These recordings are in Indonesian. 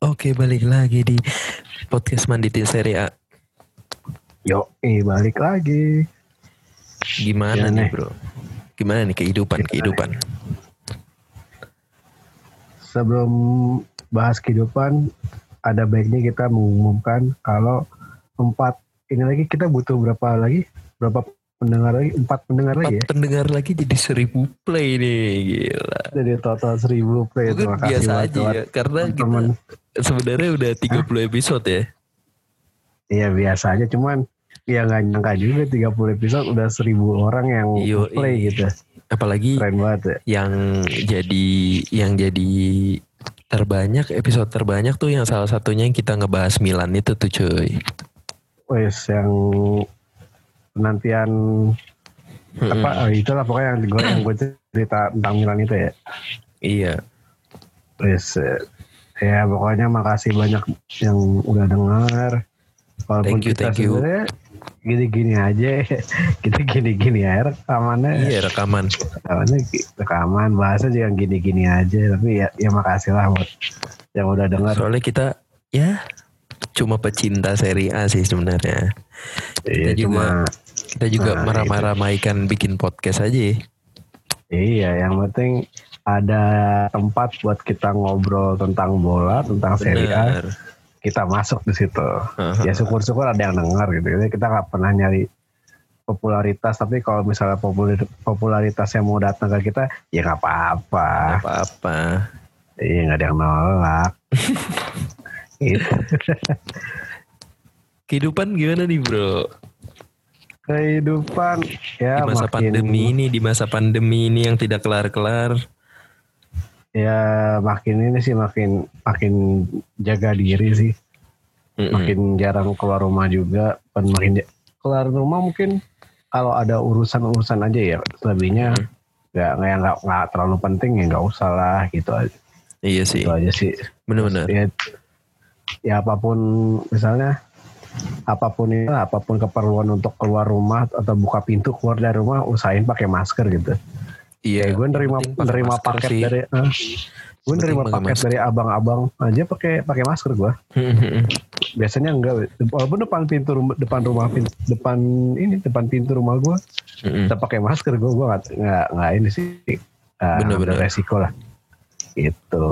Oke, balik lagi di podcast Manditin Seri A. Yo, eh balik lagi. Gimana Gimana nih, nih? Bro? Gimana nih kehidupan, Gimana kehidupan? Sebelum bahas kehidupan, ada baiknya kita mengumumkan kalau empat ini lagi kita butuh berapa lagi? Berapa pendengar lagi? Empat pendengar Empat lagi ya? pendengar lagi jadi seribu play nih, gila. Jadi total seribu play. Mungkin Terima kasih biasa buat aja ya, karena kita teman. sebenarnya udah 30 episode ya. Iya biasa aja, cuman ya nggak nyangka juga 30 episode udah seribu orang yang Yo, play gitu. Apalagi Keren banget ya. yang jadi yang jadi terbanyak episode terbanyak tuh yang salah satunya yang kita ngebahas Milan itu tuh cuy. Wes yang penantian Mm-mm. apa oh, itulah pokoknya yang gue yang gue cerita tentang Milan itu ya. Iya. Wes eh, ya pokoknya makasih banyak yang udah dengar. Walaupun Thank you, kita thank you. gini-gini aja, kita gini-gini aja rekamannya, Iya rekaman. rekamannya rekaman bahasa juga yang gini-gini aja. Tapi ya, ya makasih lah buat yang udah dengar. Soalnya kita ya cuma pecinta seri A sih sebenarnya. Iya kita juga- cuma Kita juga Nah, meramai-ramaikan bikin podcast aja. ya. iya yang penting ada tempat buat kita ngobrol tentang bola, tentang seri A. Kita masuk di situ. Ya syukur-syukur ada yang dengar gitu Jadi kita nggak pernah nyari popularitas tapi kalau misalnya popularitas yang mau datang ke kita ya nggak apa-apa Nggak Apa-apa. iya nggak ada yang nolak itu Kehidupan gimana nih bro? Kehidupan. Ya Di masa makin pandemi ini, di masa pandemi ini yang tidak kelar-kelar. ya makin ini sih makin makin jaga diri sih. Mm-mm. makin jarang keluar rumah juga. Dan makin keluar rumah mungkin kalau ada urusan-urusan aja ya selebihnya nggak nggak nggak nggak terlalu penting ya nggak usah lah gitu aja. Iya sih, itu aja sih. Bener-bener. ya, ya apa pun misalnya apa pun itu apa pun keperluan untuk keluar rumah atau buka pintu keluar dari rumah usahain pakai masker gitu Iya, ya gue nerima nerima paket sih. dari eh, gue nerima paket masker. dari abang-abang aja pakai pakai masker gue biasanya enggak walaupun depan pintu rumah depan rumah pin- depan ini depan pintu rumah gue kita pakai masker gue gue nggak nggak ini sih uh, Bener-bener. ambil resiko lah itu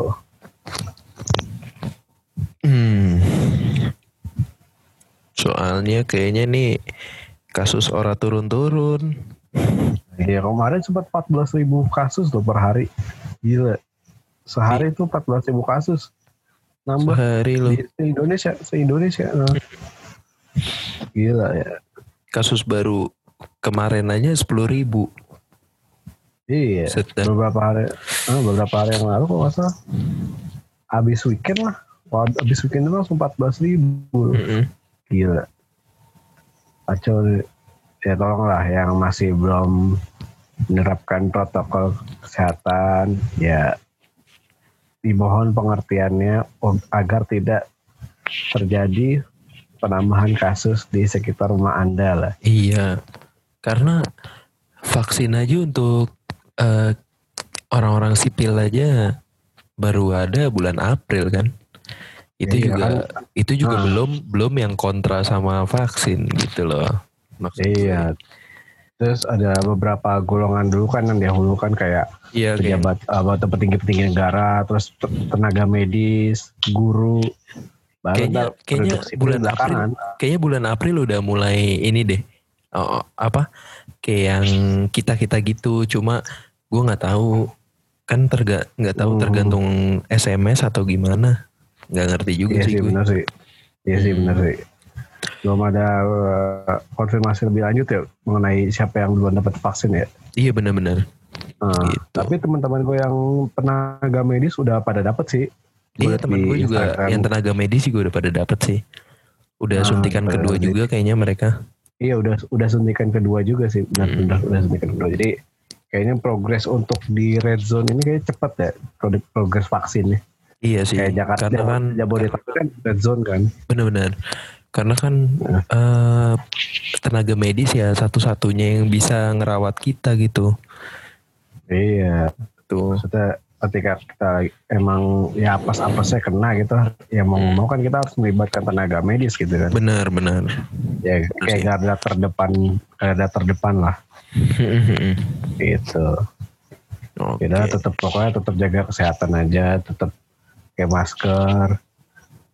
Hmm. Soalnya kayaknya nih kasus ora turun-turun. Ya kemarin sempat 14 ribu kasus tuh per hari. Gila. Sehari itu 14 ribu kasus. Nambah Sehari loh. di Indonesia, se-Indonesia. Nah. Gila ya. Kasus baru kemarin aja 10 ribu. Iya. Set- Beberapa hari, ah, beberapa hari yang lalu kok salah. Abis weekend lah. Abis weekend itu langsung 14 ribu. Mm-mm. Gila. Nih. Ya tolonglah yang masih belum menerapkan protokol kesehatan ya dimohon pengertiannya agar tidak terjadi penambahan kasus di sekitar rumah Anda lah. Iya, karena vaksin aja untuk eh, orang-orang sipil aja baru ada bulan April kan. Itu Iya, juga itu juga Ah. belum belum yang kontra sama vaksin gitu loh. Maksud gue. Iya. Terus ada beberapa golongan dulu kan yang dahulukan kayak Iya kayak pejabat apa atau petinggi-petinggi negara, terus te- tenaga medis, guru. Baru kayaknya kayaknya bulan April kayaknya bulan April udah mulai ini deh. Oh, apa kayak yang kita kita gitu cuma gue nggak tahu kan terga nggak tahu Hmm. tergantung SMS atau gimana nggak ngerti juga Iya sih sih benar sih. Iya sih Hmm. benar sih. Belum ada uh, konfirmasi lebih lanjut ya mengenai siapa yang duluan dapat vaksin ya. Iya benar-benar. Nah, Gitu. Tapi teman-teman gue yang tenaga medis udah pada dapat sih. Iya teman di gue juga Instagram. yang tenaga medis juga udah pada dapet sih. Udah Nah, suntikan kedua juga kayaknya mereka. Iya udah udah suntikan kedua juga sih. Benar Hmm. udah, udah suntikan kedua. Jadi kayaknya progres untuk di red zone ini kayak cepet ya pro- progres vaksinnya. Iya sih. Kayak Jakarta karena kan Jabodetabek kan red zone kan. benar-benar karena kan Nah. eh, tenaga medis ya satu-satunya yang bisa ngerawat kita gitu. Iya. Tuh. Maksudnya ketika kita emang ya pas apesnya kena gitu ya mau Hmm. mau kan kita harus melibatkan tenaga medis gitu kan Benar benar. ya kayak sih. garda terdepan garda terdepan lah gitu Oke. kita tetap pokoknya tetap jaga kesehatan aja tetap kayak masker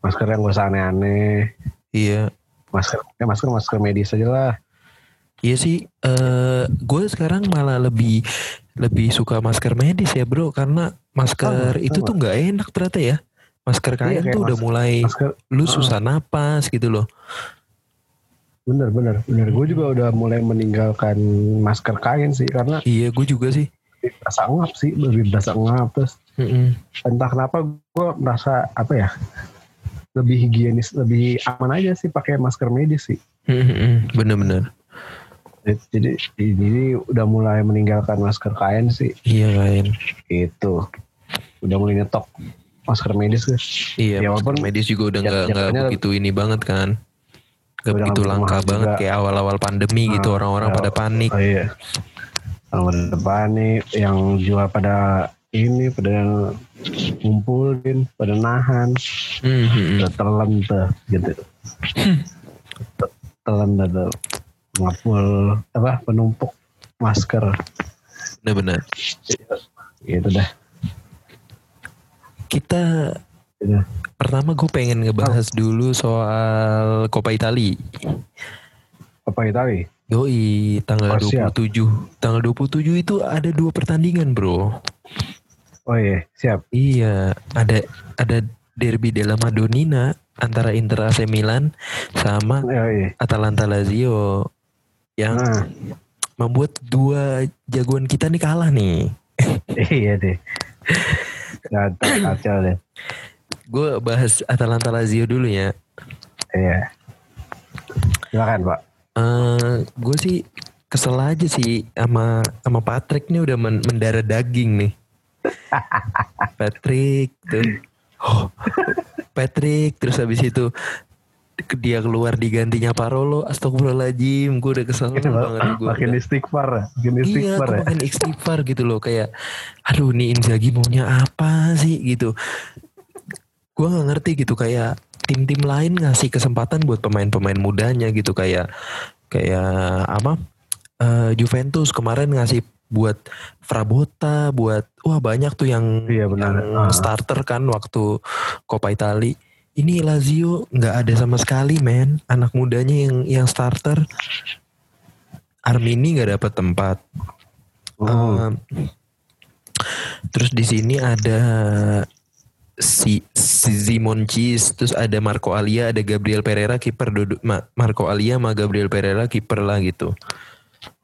masker yang gak usah aneh-aneh Iya. masker ya masker masker medis aja lah Iya sih, eh gue sekarang malah lebih lebih suka masker medis ya bro, karena masker Sama, itu sama. tuh nggak enak ternyata ya. Masker kain Iya, tuh udah masker- mulai masker lu Ah. susah napas gitu loh. bener bener bener gue juga udah mulai meninggalkan masker kain sih karena Iya gue juga sih. Berasa ngap sih lebih berasa ngap terus Mm-mm. entah kenapa gue merasa apa ya lebih higienis lebih aman aja sih pakai masker medis sih Mm-mm. Bener-bener. jadi jadi udah mulai meninggalkan masker kain sih Iya kain. itu udah mulai nyetok masker medis guys Iya Ya, masker medis juga udah nggak nggak begitu ini banget kan. Gak begitu langka banget juga. kayak awal-awal pandemi gitu Ah, orang-orang ya. pada panik. oh iya kalau pada depan nih yang jual pada ini pada ngumpulin pada nahan Mhm. udah telan tuh gitu telan tuh ngapul apa penumpuk masker Bener-bener. gitu dah Kita Gitu. pertama gue pengen ngebahas dulu soal Coppa Italia. apa Itali Yoi, tanggal Oh, siap. 27. Tanggal 27 itu ada dua pertandingan, Bro. oh iya siap Iya, ada ada derby della Madonnina antara Inter AC Milan sama oh iya Atalanta Lazio yang nah membuat dua jagoan kita nih kalah nih. iya deh kacau deh Gue bahas Atalanta Lazio dulu ya. iya silakan pak Eh, gue sih kesel aja sih sama sama Patrick nih udah men- mendarah daging nih. Patrick tuh. Oh, Patrick terus habis itu dia keluar digantinya Parolo. Astagfirullahaladzim gue udah kesel banget gue makin istighfar ya, makin iya istighfar gue ya. makin istighfar gitu loh kayak aduh nih Inzaghi maunya apa sih? Gitu. Gue nggak ngerti gitu kayak tim-tim lain ngasih kesempatan buat pemain-pemain mudanya gitu kayak kayak apa eh, Juventus kemarin ngasih buat Frabota buat wah banyak tuh yang, Iya, benar. yang Ah. starter kan waktu Coppa Italia ini Lazio nggak ada sama sekali men anak mudanya yang yang starter Armini nggak dapat tempat Hmm. Um, terus di sini ada si, si Simon Cheese, terus ada Marco Alia, ada Gabriel Pereira kiper duduk Ma- Marco Alia sama Gabriel Pereira kiper lah gitu.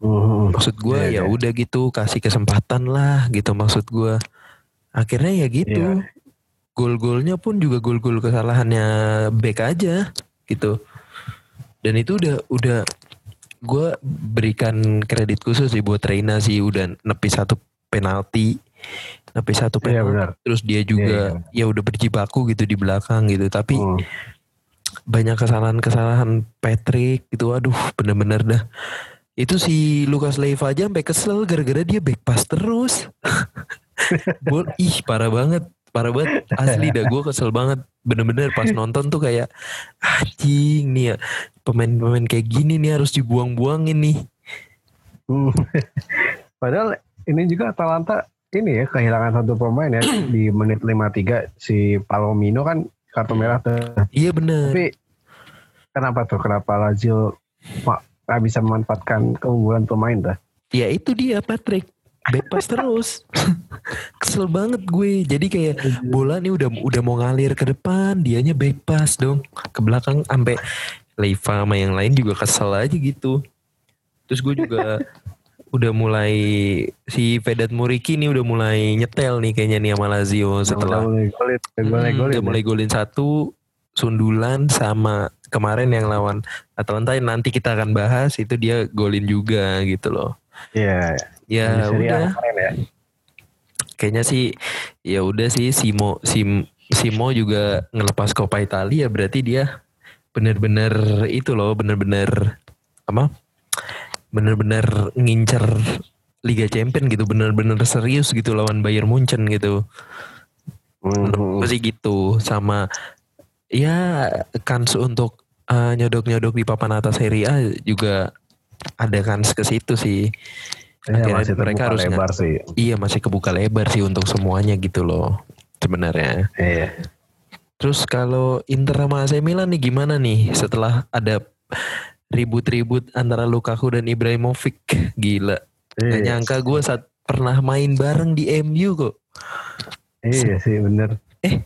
Hmm. Maksud gue ya Iya, iya. udah gitu kasih kesempatan lah gitu maksud gue. Akhirnya ya gitu. Iya. Gol-golnya pun juga gol-gol kesalahannya back aja gitu. Dan itu udah udah gue berikan kredit khusus sih buat Reina sih udah nepis satu penalti nepis satu Iya, penalti benar. terus dia juga ya udah berjibaku gitu di belakang gitu. Tapi Hmm. banyak kesalahan-kesalahan Patrick gitu. Aduh bener-bener dah. Itu si Lukas Leiva aja sampai kesel gara-gara dia back pass terus. Gua, ih parah banget. Parah banget. Asli dah gue kesel banget. Bener-bener pas nonton tuh kayak anjing nih ya pemain-pemain kayak gini nih harus dibuang-buangin nih. Hmm. Padahal ini juga Atalanta ini ya kehilangan satu pemain ya di menit 53 si Palomino kan kartu merah tuh. iya bener. Tapi kenapa tuh? Kenapa Lazio nggak bisa memanfaatkan keunggulan pemain tuh? ya itu dia Patrick. Pass terus. Kesel banget gue. Jadi kayak bola nih udah udah mau ngalir ke depan dianya pass dong. Ke belakang sampai Leiva sama yang lain juga kesel aja gitu. Terus gue juga udah mulai si Vedat Muriki nih udah mulai nyetel nih kayaknya nih sama Lazio setelah Udah mulai golin, udah mulai Hmm, golin. udah mulai golin satu sundulan sama kemarin yang lawan Atalanta yang nanti kita akan bahas itu dia golin juga gitu loh Iya. ya Di Serie A udah ya. kayaknya sih ya udah sih Simo Sim Simo juga ngelepas Coppa Italia berarti dia bener-bener itu loh bener-bener apa bener-bener ngincer Liga Champion gitu bener-bener serius gitu lawan Bayern Munchen gitu menurut gue sih gitu sama ya kans untuk eh, nyodok-nyodok di papan atas Serie A juga ada kans ke situ sih Ya, Akhirnya masih mereka harus lebar sih. iya masih kebuka lebar sih untuk semuanya gitu loh sebenarnya Iya. Terus kalau Inter sama AC Milan nih gimana nih setelah ada ribut-ribut antara Lukaku dan Ibrahimovic? Gila. Gak Iya, nyangka gue saat pernah main bareng di MU kok. iya sih bener. Eh.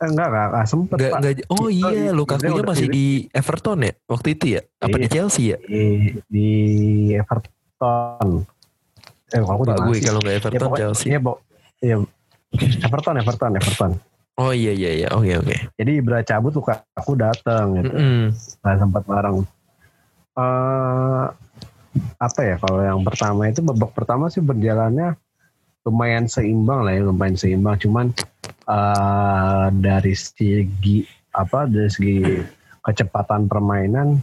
Enggak, enggak, enggak sempet Gak, Pak. gak, oh iya i- Lukaku nya masih di Everton ya waktu itu ya? Apa di Iya. Chelsea ya? Di, di Everton. Eh, kalau aku gue kalau nggak Ya, Everton pokoknya- Chelsea. Iya, Bo. Iya. Everton, Everton, Everton. Oh iya iya iya. Oke oke. Jadi Ibra cabut luka aku datang gitu. Mm-mm. Nah, sempat bareng. Eh apa ya kalau yang pertama itu babak pertama sih berjalannya lumayan seimbang lah ya lumayan seimbang cuman eh dari segi apa dari segi kecepatan permainan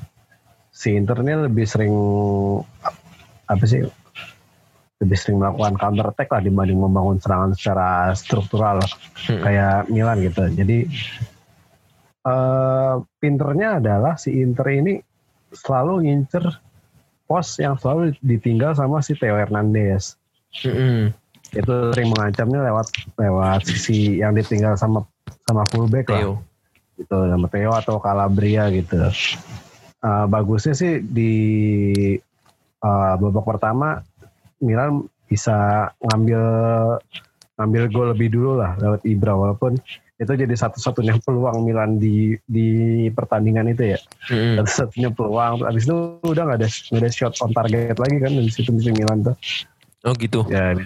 si Inter ini lebih sering apa sih lebih sering melakukan counter attack lah dibanding membangun serangan secara struktural Mm-mm. kayak Milan gitu. Jadi eh pinternya adalah si Inter ini selalu ngincer pos yang selalu ditinggal sama si Theo Hernandez. Mm-mm. Itu sering mengancamnya lewat lewat sisi yang ditinggal sama sama fullback lah Theo. gitu sama Theo atau Calabria gitu. Eh, bagusnya sih di eh, babak pertama Milan bisa ngambil ngambil gol lebih dulu lah lewat Ibra walaupun itu jadi satu-satunya peluang Milan di di pertandingan itu ya. Mm-mm. satu-satunya peluang. Abis itu udah nggak ada nggak ada shot on target lagi kan di situ di Milan tuh. Oh gitu. ya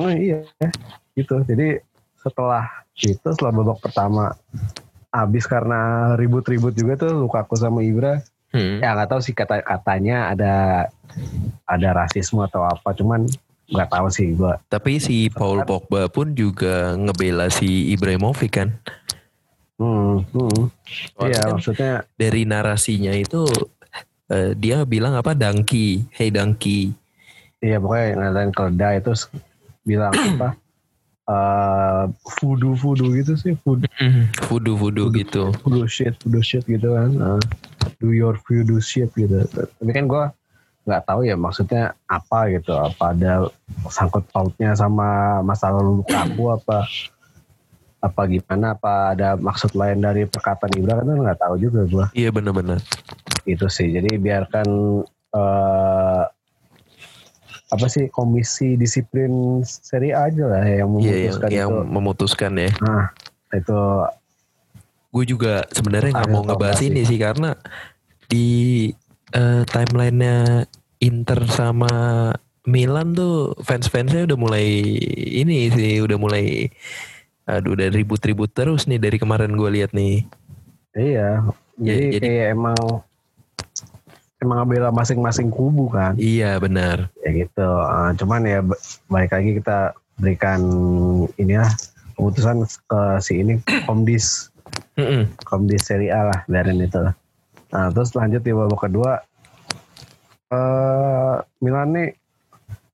oh iya gitu. Jadi setelah itu setelah babak pertama habis karena ribut-ribut juga tuh Lukaku sama Ibra Mm. ya nggak tahu sih kata katanya ada ada rasisme atau apa. Cuman nggak tahu sih gua Tapi si Paul Pogba pun juga ngebela si Ibrahimovic kan. hmm, hmm. Iya kan maksudnya dari narasinya itu eh, dia bilang apa Dangki, hey Dangki. iya pokoknya ngatain keledai terus bilang apa eh voodoo voodoo gitu sih voodoo, Voodoo voodoo gitu. voodoo shit voodoo shit gitu kan Eh, do your voodoo shit gitu tapi kan gua nggak tahu ya maksudnya apa gitu apa ada sangkut pautnya sama masa lalu Lukaku apa apa gimana apa ada maksud lain dari perkataan Ibra kan nggak tahu juga gua Iya benar-benar. itu sih jadi biarkan eh apa sih komisi disiplin seri A aja lah yang Iya yang, memutuskan yang itu memutuskan ya. nah itu Gue juga sebenarnya nggak mau ngebahas ini sih karena di eh, timelinenya Inter sama Milan tuh fans-fansnya udah mulai ini sih udah mulai aduh udah ribut-ribut terus nih dari kemarin gue lihat nih. iya Ya, jadi, jadi- kayak emang emang ngebela masing-masing kubu kan Iya benar. ya gitu Eh, cuman ya ba- balik lagi kita berikan ini lah keputusan ke si ini Komdis. Komdis Serie A lah biarin itu lah. Nah terus lanjut di babak kedua eh Milan nih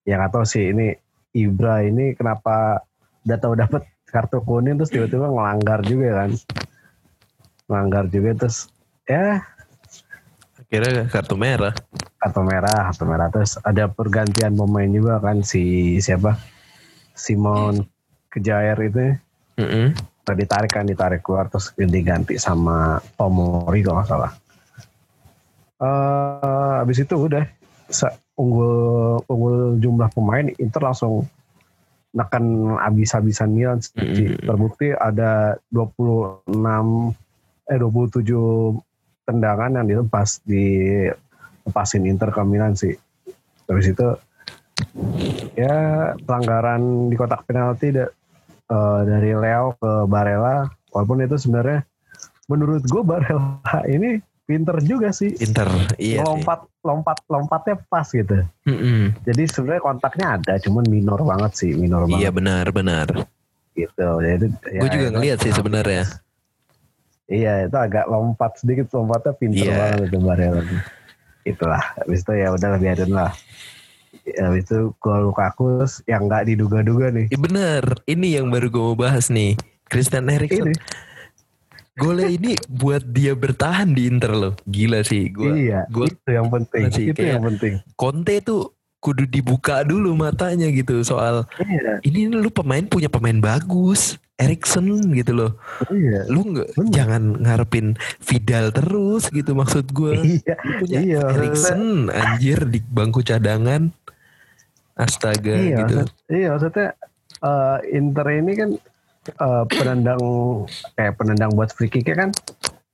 ya nggak tahu sih ini Ibra ini kenapa udah tahu dapat kartu kuning terus tiba-tiba ngelanggar juga kan ngelanggar juga terus ya Akhirnya kartu merah. kartu merah kartu merah terus ada pergantian pemain juga kan si siapa Simon Kejair itu Mm-mm. Nah, ditarik kan ditarik keluar terus diganti sama Tomori kalau nggak salah. Eh habis itu udah unggul unggul jumlah pemain Inter langsung nekan abis-abisan Milan Mm-mm. terbukti ada 26 eh 27 tendangan yang dilepas di lepasin Inter ke Milan sih. Habis itu ya pelanggaran di kotak penalti da- eh, dari Leo ke Barella walaupun itu sebenarnya menurut gue Barella ini pinter juga sih Inter. Iya sih. lompat lompat lompatnya pas gitu Mm-mm. jadi sebenarnya kontaknya ada cuman minor banget sih minor Iya banget benar benar. gitu jadi ya, Gue juga ngeliat sih sebenarnya. iya itu agak lompat sedikit lompatnya pinter Iya. banget itu Barella itulah habis itu ya udah biarin lah Ya itu gol Lukaku yang nggak diduga-duga nih. Eh, bener, ini yang baru gue mau bahas nih. Christian Eriksen. Ini. Golnya ini buat dia bertahan di Inter loh. Gila sih. Gua, iya, gua itu yang penting. masih itu yang penting. Conte tuh kudu dibuka dulu matanya gitu soal Iya, ini lu pemain punya pemain bagus. Eriksen gitu loh. iya. Lu nggak jangan ngarepin Vidal terus gitu maksud gue. Iya, Lu punya iya. Eriksen anjir di bangku cadangan. Astaga Iya, gitu. maksud- iya maksudnya eh, Inter ini kan eh, penendang kayak penendang buat free kick kan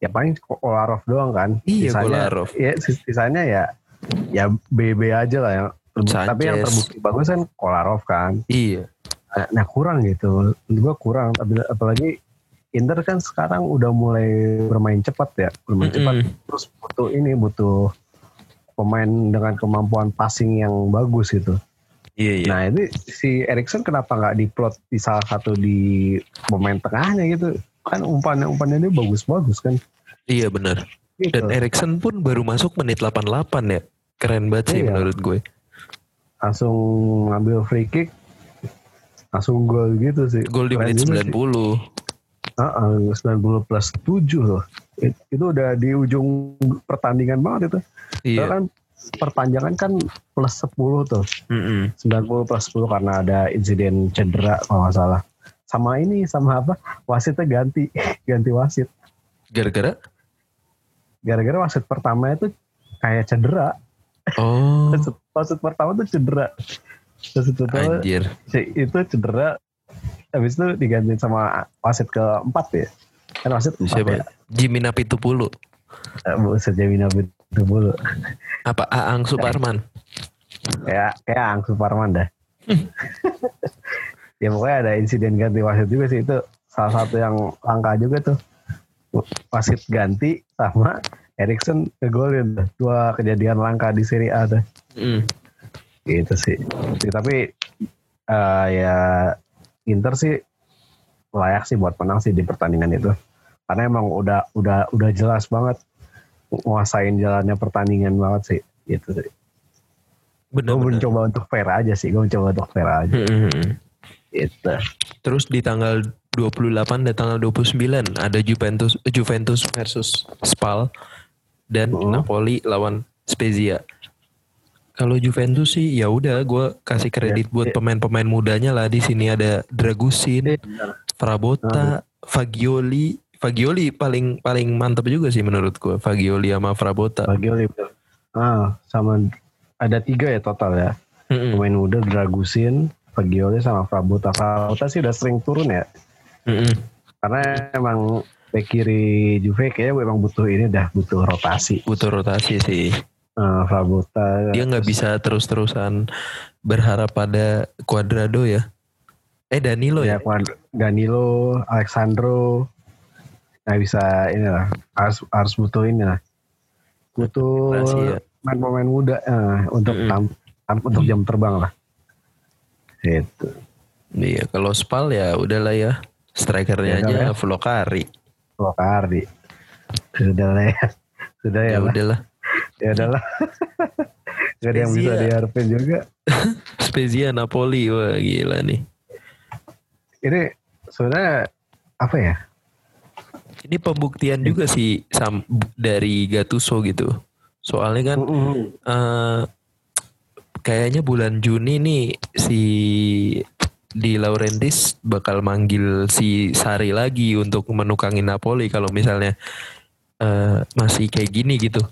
ya paling Kolarov doang kan. Iya, Sisanya- Kolarov. Ya sis- sisanya ya ya BB aja lah yang terbukti. Tapi yang Sanchez. terbukti bagus kan Kolarov kan. Iya. Nah, nah, kurang gitu. Gua kurang apalagi Inter kan sekarang udah mulai bermain cepat ya, bermain cepat. Mm-mm. Terus butuh ini butuh pemain dengan kemampuan passing yang bagus gitu. Iya iya. Nah itu si Erikson kenapa nggak diplot di salah satu di pemain tengahnya gitu? Kan umpannya umpannya dia bagus-bagus kan. Iya benar. Gitu. Dan Eriksen pun baru masuk menit 88 ya. Keren banget sih Iya. menurut gue. Langsung ngambil free kick, langsung gol gitu sih. Gol di Keren menit juga 90. sih. Ah, ah, 90 plus 7 loh. It- Itu udah di ujung pertandingan banget itu. Iya. Soalnya kan perpanjangan kan plus 10 tuh. Mm-mm. 90 plus 10 karena ada insiden cedera kalau nggak salah. Sama ini, sama apa? Wasitnya ganti, ganti wasit. Gara-gara gara-gara wasit pertama itu kayak cedera. oh Wasit, wasit pertama tuh cedera. Wasit pertama anjir. itu cedera. Habis itu diganti sama wasit keempat ya. Kan wasit empat Siapa? ya. Jimmy Napitupulu. Eh, Wasit Jamina itu dulu. Apa Aang Suparman? Kayak kayak Ang Suparman dah. ya pokoknya ada insiden ganti wasit juga sih itu salah satu yang langka juga tuh. Wasit ganti sama Erikson ngegolin dua kejadian langka di Serie A tuh. Mm. gitu sih Ya, tapi eh, ya Inter sih layak sih buat menang sih di pertandingan itu karena emang udah udah udah jelas banget nguasain jalannya pertandingan banget sih gitu sih Bener, gue mencoba untuk fair aja sih gue mencoba untuk fair aja Mm-mm. gitu Terus di tanggal 28 dan tanggal 29 ada Juventus Juventus versus Spal dan Oh. Napoli lawan Spezia. Kalau Juventus sih ya udah gue kasih kredit Ya, buat ya. pemain-pemain mudanya lah di sini ada Dragusin, Iya, Frabotta, Fagioli. Fagioli paling paling mantap juga sih menurut gue. Fagioli sama Frabotta. Fagioli ah sama ada tiga ya total ya Mm-mm. pemain muda Dragusin Fagioli sama Frabotta Frabotta sih udah sering turun ya Mm-mm. karena emang back kiri Juve kayaknya memang butuh ini dah butuh rotasi Butuh rotasi sih. Eh, Frabotta Dia nggak bisa terus-terusan berharap pada Cuadrado ya. Eh Danilo ya ya. Danilo Alexandro nggak bisa ini lah harus harus butuh ini lah butuh ya. pemain-pemain muda eh, untuk Mm-mm. tam- tam- untuk jam terbang lah itu Iya, kalau Spal ya udahlah ya. Strikernya Ya aja ya. Flokari. Lokari sudah lah ya sudah ya, Ya lah. udahlah. ya udahlah Gak ada yang bisa diharapin juga Spezia Napoli wah gila nih. ini sebenarnya apa ya Ini pembuktian juga sih sam, dari Gattuso gitu. Soalnya kan Mm-mm. eh, kayaknya bulan Juni nih si di Laurentis bakal manggil si Sari lagi untuk menukangin Napoli kalau misalnya eh, masih kayak gini gitu.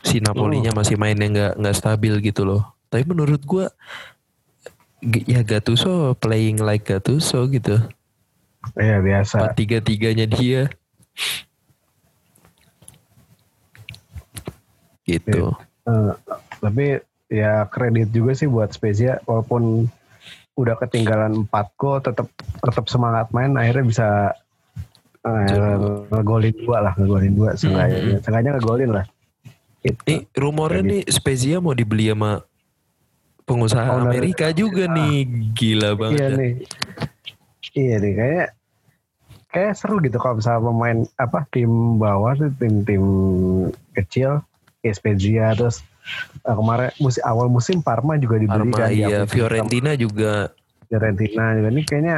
Si Napolinya masih mainnya nggak nggak stabil gitu loh. Tapi menurut gua ya Gattuso playing like Gattuso gitu. Iya biasa Tiga tiganya dia. Gitu. Eh, tapi ya kredit juga sih buat Spezia walaupun udah ketinggalan 4 gol tetap tetap semangat main akhirnya bisa eh, ngegolin dua lah ngegolin dua sengaja sengaja ngegolin lah gitu. Nih rumornya nih Spezia mau dibeli sama pengusaha. Amerika juga nih. Gila banget. iya ya. nih iya nih kayak kayak seru gitu kalau misalnya pemain apa tim bawah tuh tim-tim kecil kayak Spezia terus uh, kemarin musim awal musim Parma juga dibeli Parma kan iya. Fiorentina juga. Fiorentina juga. Ini kayaknya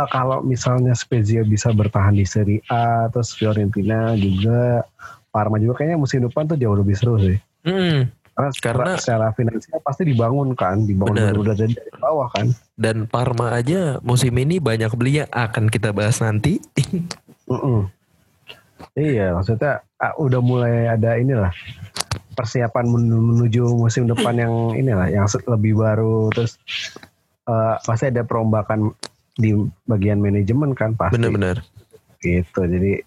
uh, kalau misalnya Spezia bisa bertahan di Serie A terus Fiorentina juga Parma juga kayaknya musim depan tuh jauh lebih seru sih. Mm, karena, Karena- secara, finansial pasti dibangun kan dibangun Benar. benar dari, dari bawah kan dan Parma aja musim ini banyak beli yang akan kita bahas nanti Mm-mm. Iya, maksudnya ah, udah mulai ada inilah persiapan men- menuju musim depan yang inilah yang lebih baru terus eh, pasti ada perombakan di bagian manajemen kan pasti bener-bener gitu. Jadi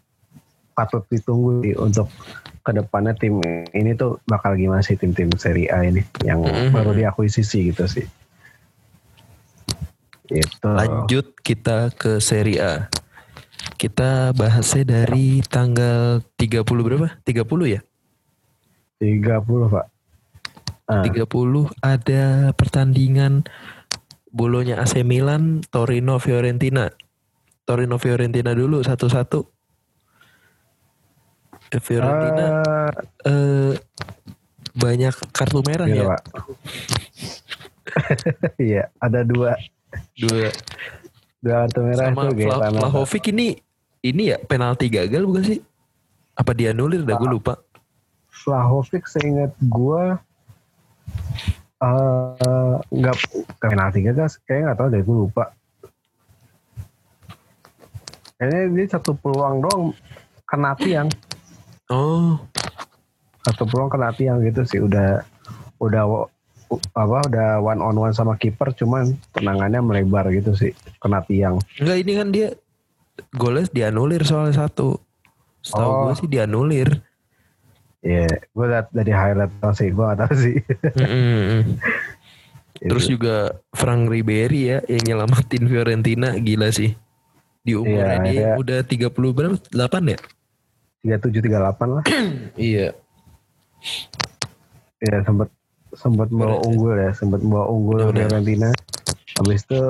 patut ditunggu sih untuk ke depannya tim ini tuh bakal gimana sih tim-tim Serie A ini yang Mhm. baru diakuisisi gitu sih. Gitu. lanjut kita ke Serie A kita bahasnya dari tanggal 30 berapa 30 ya 30 pak. Ah, 30 ada pertandingan bolonya AC Milan Torino Fiorentina Torino Fiorentina dulu satu-satu Fiorentina eh, eh, banyak kartu merah Gitu, ya? Pak. Iya, ada dua. Dua. Dua kartu merah sama itu Vla- Gaetano. Vlahovic ini ini ya penalti gagal bukan sih? Apa dianulir dah gue lupa. Vlahovic seingat gua eh nggak nggak penalti gagal kayaknya nggak tahu deh gue lupa. Kayaknya dia satu peluang doang kena tiang oh satu peluang kena tiang gitu sih udah udah apa udah one on one sama kiper cuman tenangannya melebar gitu sih kena tiang enggak ini kan dia golnya dianulir soalnya satu setahu Oh. gue sih dianulir Iya, gue liat dari highlight doang sih, gue gak tahu sih. Mm-mm. Gitu. Terus juga Frank Ribery ya yang nyelamatin Fiorentina gila sih. Di umurnya Iya, dia iya. udah 30 berapa? 8 ya? Tiga tujuh tiga delapan lah. Iya. Ya sempat sempat bawa Bener. unggul ya, sempat bawa unggul Bener. Fiorentina. Habis itu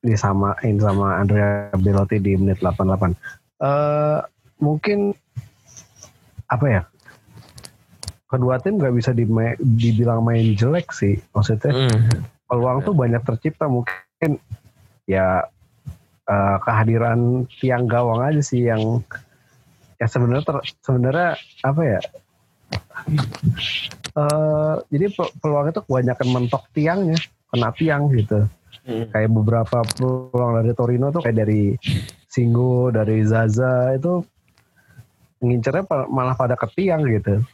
disamain sama Andrea Belotti di menit 88. Eh mungkin apa ya? Kedua tim nggak bisa dima- dibilang main jelek sih. Maksudnya Mm. peluang tuh banyak tercipta mungkin ya eh, kehadiran tiang gawang aja sih yang ya sebenarnya ter- sebenarnya apa ya eh jadi pe- peluang itu kebanyakan mentok tiangnya kena tiang gitu Mm. kayak beberapa peluang dari Torino tuh kayak dari Singo dari Zaza itu ngincernya malah pada ke tiang gitu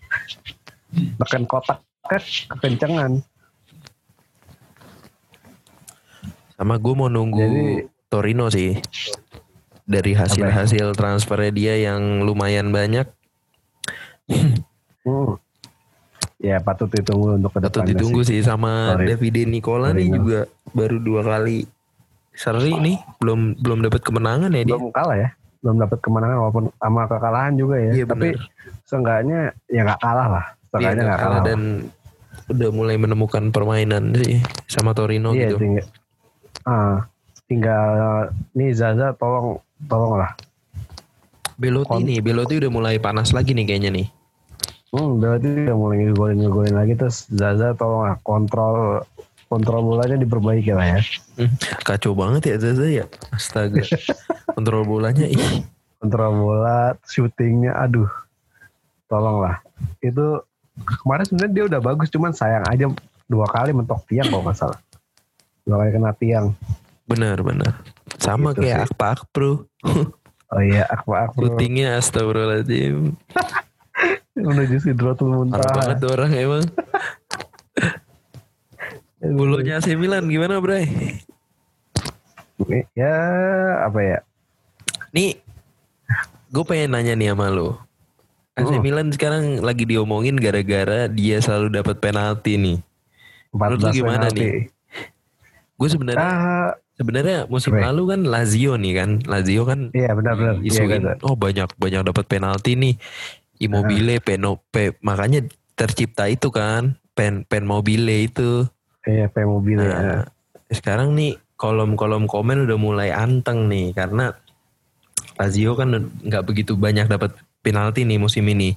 tekan kotak kan kekencengan Sama gue mau nunggu Jadi- Torino sih. Dari hasil-hasil transfernya dia yang lumayan banyak. Hmm. Ya patut ditunggu untuk ke Patut ditunggu sih. sih sama Torino. Davide Nicola nih Torino. juga baru dua kali seri nih belum belum dapat kemenangan ya dia. Belum kalah ya, belum dapat kemenangan walaupun sama kekalahan juga ya. Iya Tapi seenggaknya ya nggak kalah lah. Seenggaknya nggak nggak kalah kalah. dan udah mulai menemukan permainan sih sama Torino iya gitu. tinggal, ah, tinggal nih Zaza tolong tolong lah. Belotti Kon- nih, Belotti udah mulai panas lagi nih kayaknya nih. Hmm, berarti udah mulai ngegolin ngegolin lagi terus Zaza tolong lah kontrol kontrol bolanya diperbaiki lah ya. Hmm, kacau banget ya Zaza ya. Astaga. Kontrol bolanya ih. Kontrol bola, shootingnya, aduh, tolong lah. Itu kemarin sebenarnya dia udah bagus, cuman sayang aja dua kali mentok tiang kalau nggak salah. Dua kali kena tiang. Benar, benar. Sama Gitu kayak. Akpa Akpro. Oh iya, Akbar Akbar Shootingnya astagfirullahaladzim. menuju Sidratul Parah Muntaha. banget orang emang. Bolonya AC Milan gimana Bray? Ya apa ya? Nih, gue pengen nanya nih sama lo. AC Hmm. Milan sekarang lagi diomongin gara-gara dia selalu dapat penalti nih. Menurut lu 14 gimana penalti. nih? Gue sebenarnya Ah, sebenarnya musim Ray. lalu kan Lazio nih kan, Lazio kan iya benar-benar. Iya, isuin gitu. oh banyak banyak dapat penalti nih. Immobile, Peno, Pe, makanya tercipta itu kan, pen pen mobile itu. Iya, P mobil ya. Nah, sekarang nih kolom-kolom komen udah mulai anteng nih karena Lazio kan nggak begitu banyak dapat penalti nih musim ini.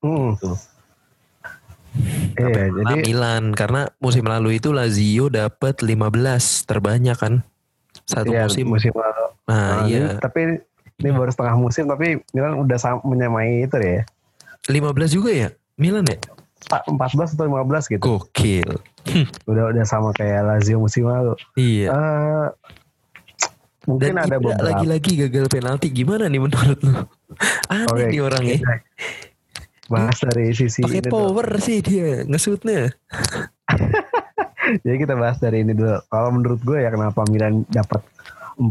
Hmm. Sampai Iya, jadi Milan karena musim lalu itu Lazio dapat 15 terbanyak kan satu iya, musim. musim lalu. Nah, Nah, iya ini- tapi ini baru setengah musim tapi Milan udah menyamai itu ya. 15 juga ya Milan ya. Pak 14 atau 15 gitu. Gokil. Udah udah sama kayak Lazio musim lalu. Iya. Eh mungkin Dan ada beberapa lagi-lagi gagal penalti gimana nih menurut lu? Aneh Oke, nih orang ya. kita bahas dari sisi Pakai ini dulu. power sih dia ngesutnya. Jadi kita bahas dari ini dulu. Kalau menurut gue ya kenapa Milan dapat 14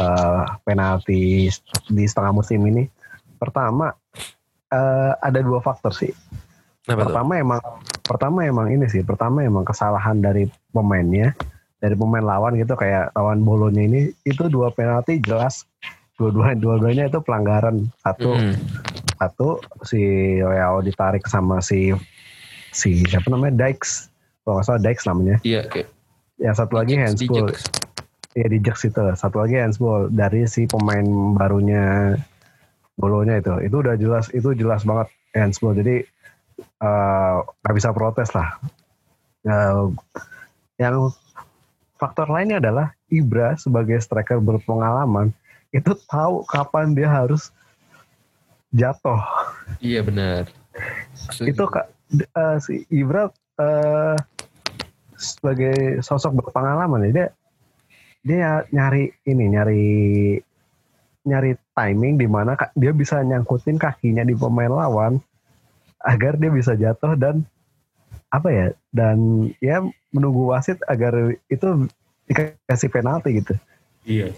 eh, penalti di setengah musim ini. Pertama eh, ada dua faktor sih. Kenapa tuh? pertama emang pertama emang ini sih. Pertama emang kesalahan dari pemainnya, dari pemain lawan gitu kayak lawan Bolonya ini itu dua penalti jelas dua-dua dua-duanya itu pelanggaran satu Mm. Satu si Leao ditarik sama si si siapa namanya? Dykes. Kalau nggak salah Dykes namanya. Iya, oke. yang satu lagi handsball Dijek. ya di Jax itu. Satu lagi handsball dari si pemain barunya bolonya itu. Itu udah jelas itu jelas banget handsball jadi eh, nggak bisa protes lah. Eh, yang faktor lainnya adalah Ibra sebagai striker berpengalaman. Itu tahu kapan dia harus jatuh Iya benar. itu kak eh, si Ibra eh, sebagai sosok berpengalaman ya dia dia nyari ini nyari nyari timing di mana dia bisa nyangkutin kakinya di pemain lawan agar dia bisa jatuh dan apa ya dan ya menunggu wasit agar itu dikasih penalti gitu Iya.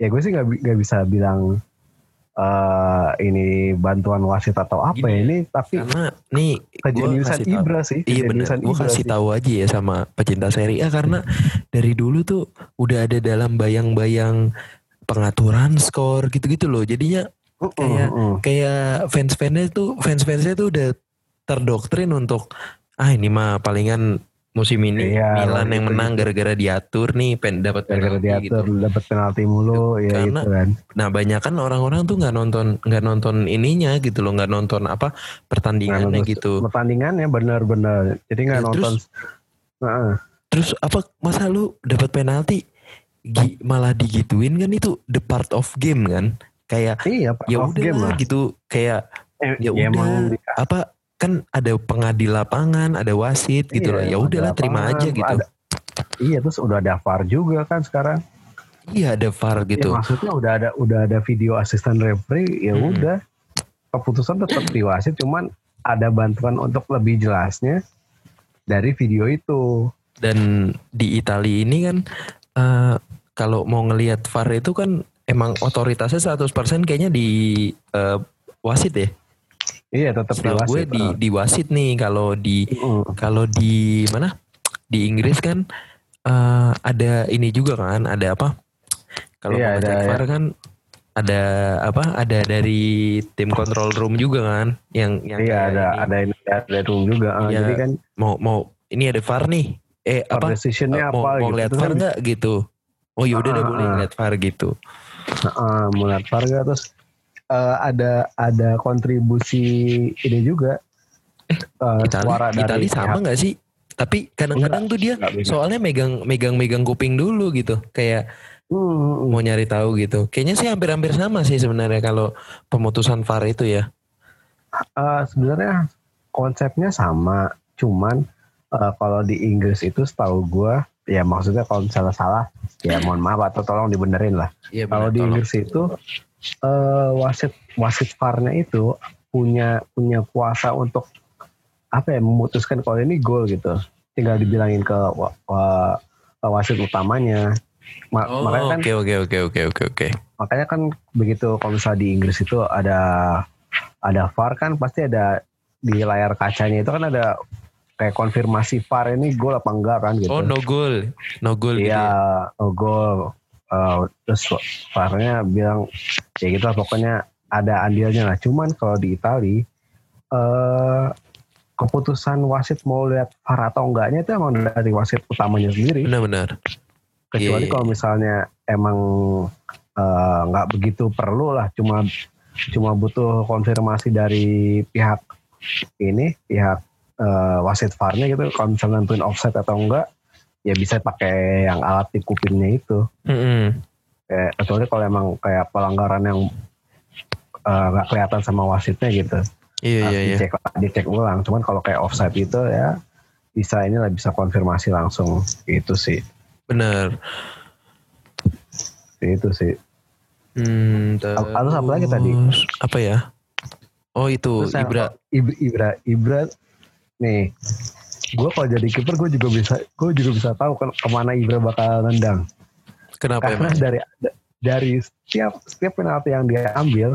ya gue sih nggak nggak bisa bilang eh ini bantuan wasit atau apa Gini ya ya, ini tapi Karena nih kejeniusan tahu- Ibra sih Iya kejeniusan Gue kasih sih. tahu aja ya sama pecinta Serie A karena dari dulu tuh udah ada dalam bayang-bayang pengaturan skor gitu-gitu loh. Jadinya Mm-mm, kayak- mm-mm. kayak fans-fansnya tuh fans-fansnya tuh udah terdoktrin untuk ah ini mah palingan musim ini Iya, Milan yang gitu, menang gitu. gara-gara diatur nih pen dapat gara-gara penalti gitu. diatur dapat penalti mulu ya Karena- gitu kan Nah banyak kan orang-orang tuh nggak nonton nggak nonton ininya gitu loh nggak nonton apa pertandingannya nonton gitu. pertandingannya benar-benar jadi nggak Ya, nonton terus- Heeh. Terus apa masa lu dapat penalti gi- malah digituin kan itu the part of game kan kayak iya ya udah gitu kayak Eh, ya ya udah apa kan ada pengadil lapangan ada wasit gitu Iya, lah ya udahlah terima aja gitu. ada- iya terus udah ada VAR juga kan sekarang. Iya ada VAR gitu. ya, maksudnya udah ada udah ada video asisten referee ya Hmm. udah. Keputusan tetap di wasit cuman ada bantuan untuk lebih jelasnya dari video itu. Dan di Italia ini kan eh, kalau mau ngelihat VAR itu kan emang otoritasnya 100% kayaknya di eh, wasit ya iya tetap di Setahu gue wasit di di wasit nih kalau di Mm. kalau di mana di Inggris kan eh, ada ini juga kan ada apa kalau Iya, mau ada, ngecek ya. VAR kan ada apa ada dari tim control room juga kan yang yang iya ada ini. ada ini ada room juga Ah, Iya. jadi kan mau mau ini ada VAR nih eh VAR apa decisionnya mau, apa mau gitu lihat VAR kan nggak gitu oh ya udah Ah, deh ah, boleh ah. lihat VAR gitu Heeh, melihat Varga terus eh, ada ada kontribusi ini juga. Eh, suara Itali dari Itali sama nggak sih? Tapi kadang-kadang tuh dia soalnya megang megang megang kuping dulu gitu. Kayak Hmm, mau nyari tahu gitu. Kayaknya sih hampir-hampir sama sih sebenarnya kalau pemutusan VAR itu ya. Eh, sebenarnya konsepnya sama. Cuman eh, kalau di Inggris itu setahu gua ya maksudnya kalau misalnya salah ya mohon maaf atau tolong dibenerin lah. Iya kalau di Inggris itu eh, wasit wasit VAR-nya itu punya punya kuasa untuk apa ya memutuskan kalau ini gol gitu tinggal dibilangin ke wa- wasit utamanya Ma- Oh, makanya kan oke oke oke oke oke oke. makanya kan begitu kalau misalnya di Inggris itu ada ada VAR kan pasti ada di layar kacanya itu kan ada kayak konfirmasi VAR ini gol apa enggak kan gitu Oh no goal, no goal gitu Iya, ya. oh gol. Eh, terus VAR-nya bilang ya gitu lah pokoknya ada andilnya lah. Cuman kalau di Itali eh keputusan wasit mau lihat VAR atau enggaknya itu emang dari wasit utamanya sendiri. Benar-benar. Kecuali iya, iya. kalau misalnya emang nggak begitu perlu lah, cuma cuma butuh konfirmasi dari pihak ini pihak uh, wasit VAR-nya gitu kalau misalnya nentuin offset atau enggak ya bisa pakai yang alat di kupingnya itu. Mm-mm. Kayak, kecuali kalau emang kayak pelanggaran yang eh, nggak uh, kelihatan sama wasitnya gitu. Iya iya iya. dicek, dicek ulang. Cuman kalau kayak offside itu ya bisa inilah bisa konfirmasi langsung itu sih. Bener. Itu sih. Hmm, Lalu apa lagi tadi? terus Apa ya? Oh itu Terus. Ibra, Ibra, Ibra nih. Gue kalau jadi kiper gue juga bisa gue juga bisa tahu kan ke mana Ibra bakal nendang. Kenapa Karena emang? dari dari setiap setiap penalti yang dia ambil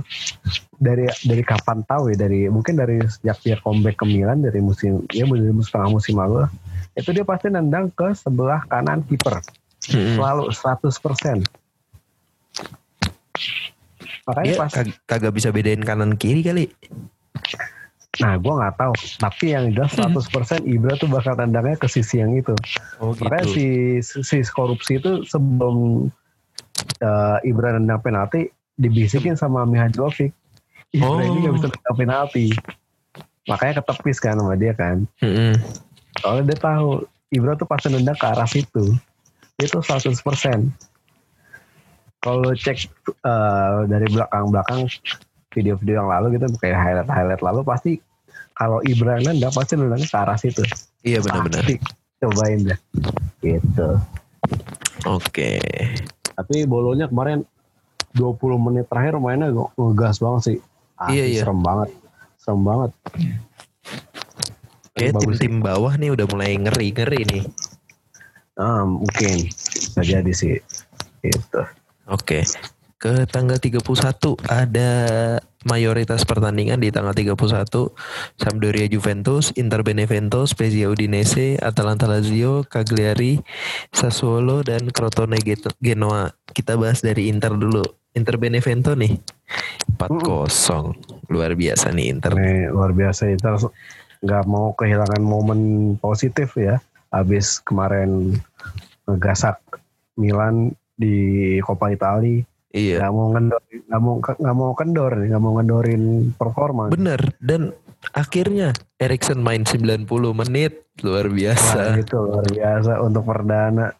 dari dari kapan tahu ya dari mungkin dari sejak dia comeback ke Milan dari musim ya dari musim setengah musim lalu itu dia pasti nendang ke sebelah kanan kiper Mm-mm. selalu 100%. Makanya Dia pas kag- kagak bisa bedain kanan kiri kali. Nah, gue nggak tahu. Tapi yang jelas 100% Ibra tuh bakal tendangnya ke sisi yang itu. Oh Makanya si, si korupsi itu sebelum eh, Ibra nendang penalti dibisikin sama Mihajlovic. Ibra Oh. ini gak bisa nendang penalti. Makanya ketepis kan sama dia kan. Mm-mm. Soalnya dia tahu Ibra tuh pasti nendang ke arah situ. Itu 100%. Kalau cek eh, dari belakang-belakang video-video yang lalu gitu kayak highlight-highlight lalu pasti kalau Ibra nendang pasti nendangnya ke arah situ. Iya benar-benar. Cobain deh. Gitu. Oke. Tapi bolonya kemarin 20 menit terakhir mainnya nge- ngegas banget sih. Ah, Iya, iya. Serem banget. Serem banget. Kayak tim-tim bawah nih udah mulai ngeri-ngeri nih. Ah, mungkin. Bisa jadi sih. Gitu. Oke. Ke tanggal 31 ada mayoritas pertandingan di tanggal 31 Sampdoria Juventus, Inter Benevento, Spezia Udinese, Atalanta Lazio, Cagliari, Sassuolo dan Crotone Genoa. Kita bahas dari Inter dulu. Inter Benevento nih 4-0. Luar biasa nih Inter. Ini luar biasa itu nggak mau kehilangan momen positif ya. Habis kemarin ngegasak Milan di Coppa Italia Iya. nggak mau ngendor nggak mau nggak mau kendor nggak mau ngendorin performa Bener dan akhirnya Erikson main 90 menit luar biasa. itu luar biasa untuk perdana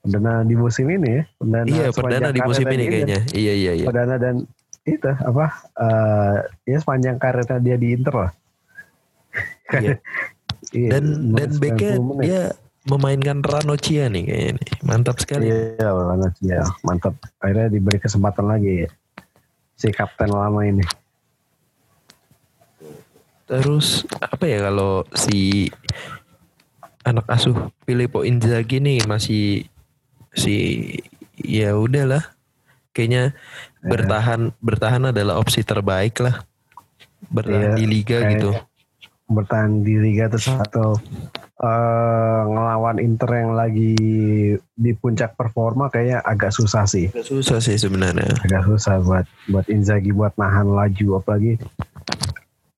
perdana di musim ini ya perdana iya perdana di musim ini kayaknya. Iya iya iya. perdana dan itu apa eh ya sepanjang karirnya dia di Inter lah Iya. Iya, Dan dan 90 backnya dia memainkan Ranocchia nih kayaknya nih. Mantap sekali. Iya, ya, mantap. Akhirnya diberi kesempatan lagi ya. si kapten lama ini. Terus apa ya kalau si anak asuh Filippo Inzaghi nih masih si ya udahlah kayaknya Ya. bertahan bertahan adalah opsi terbaik lah bertahan Iya, di liga gitu. Bertahan di Liga terus atau eh, ngelawan Inter yang lagi di puncak performa kayaknya agak susah sih. Agak susah sih sebenarnya. Agak susah buat buat Inzaghi buat nahan laju apalagi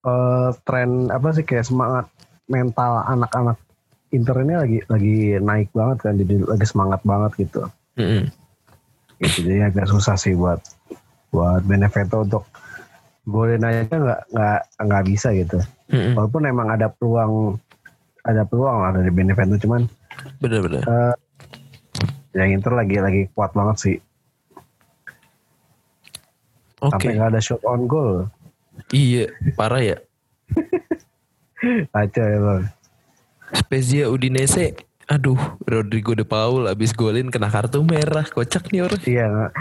eh, tren apa sih kayak semangat mental anak-anak Inter ini lagi lagi naik banget kan jadi lagi semangat banget gitu. Mm-mm. gitu jadi agak susah sih buat buat Benevento untuk golin aja nggak nggak nggak bisa gitu Mm-mm. walaupun emang ada peluang ada peluang lah dari Benevento cuman Bener-bener. eh, yang Inter lagi lagi kuat banget sih Oke. sampai nggak ada shot on goal Iya, parah ya. aja ya bang Spezia Udinese. Aduh, Rodrigo de Paul abis golin kena kartu merah. Kocak nih orang. iya nggak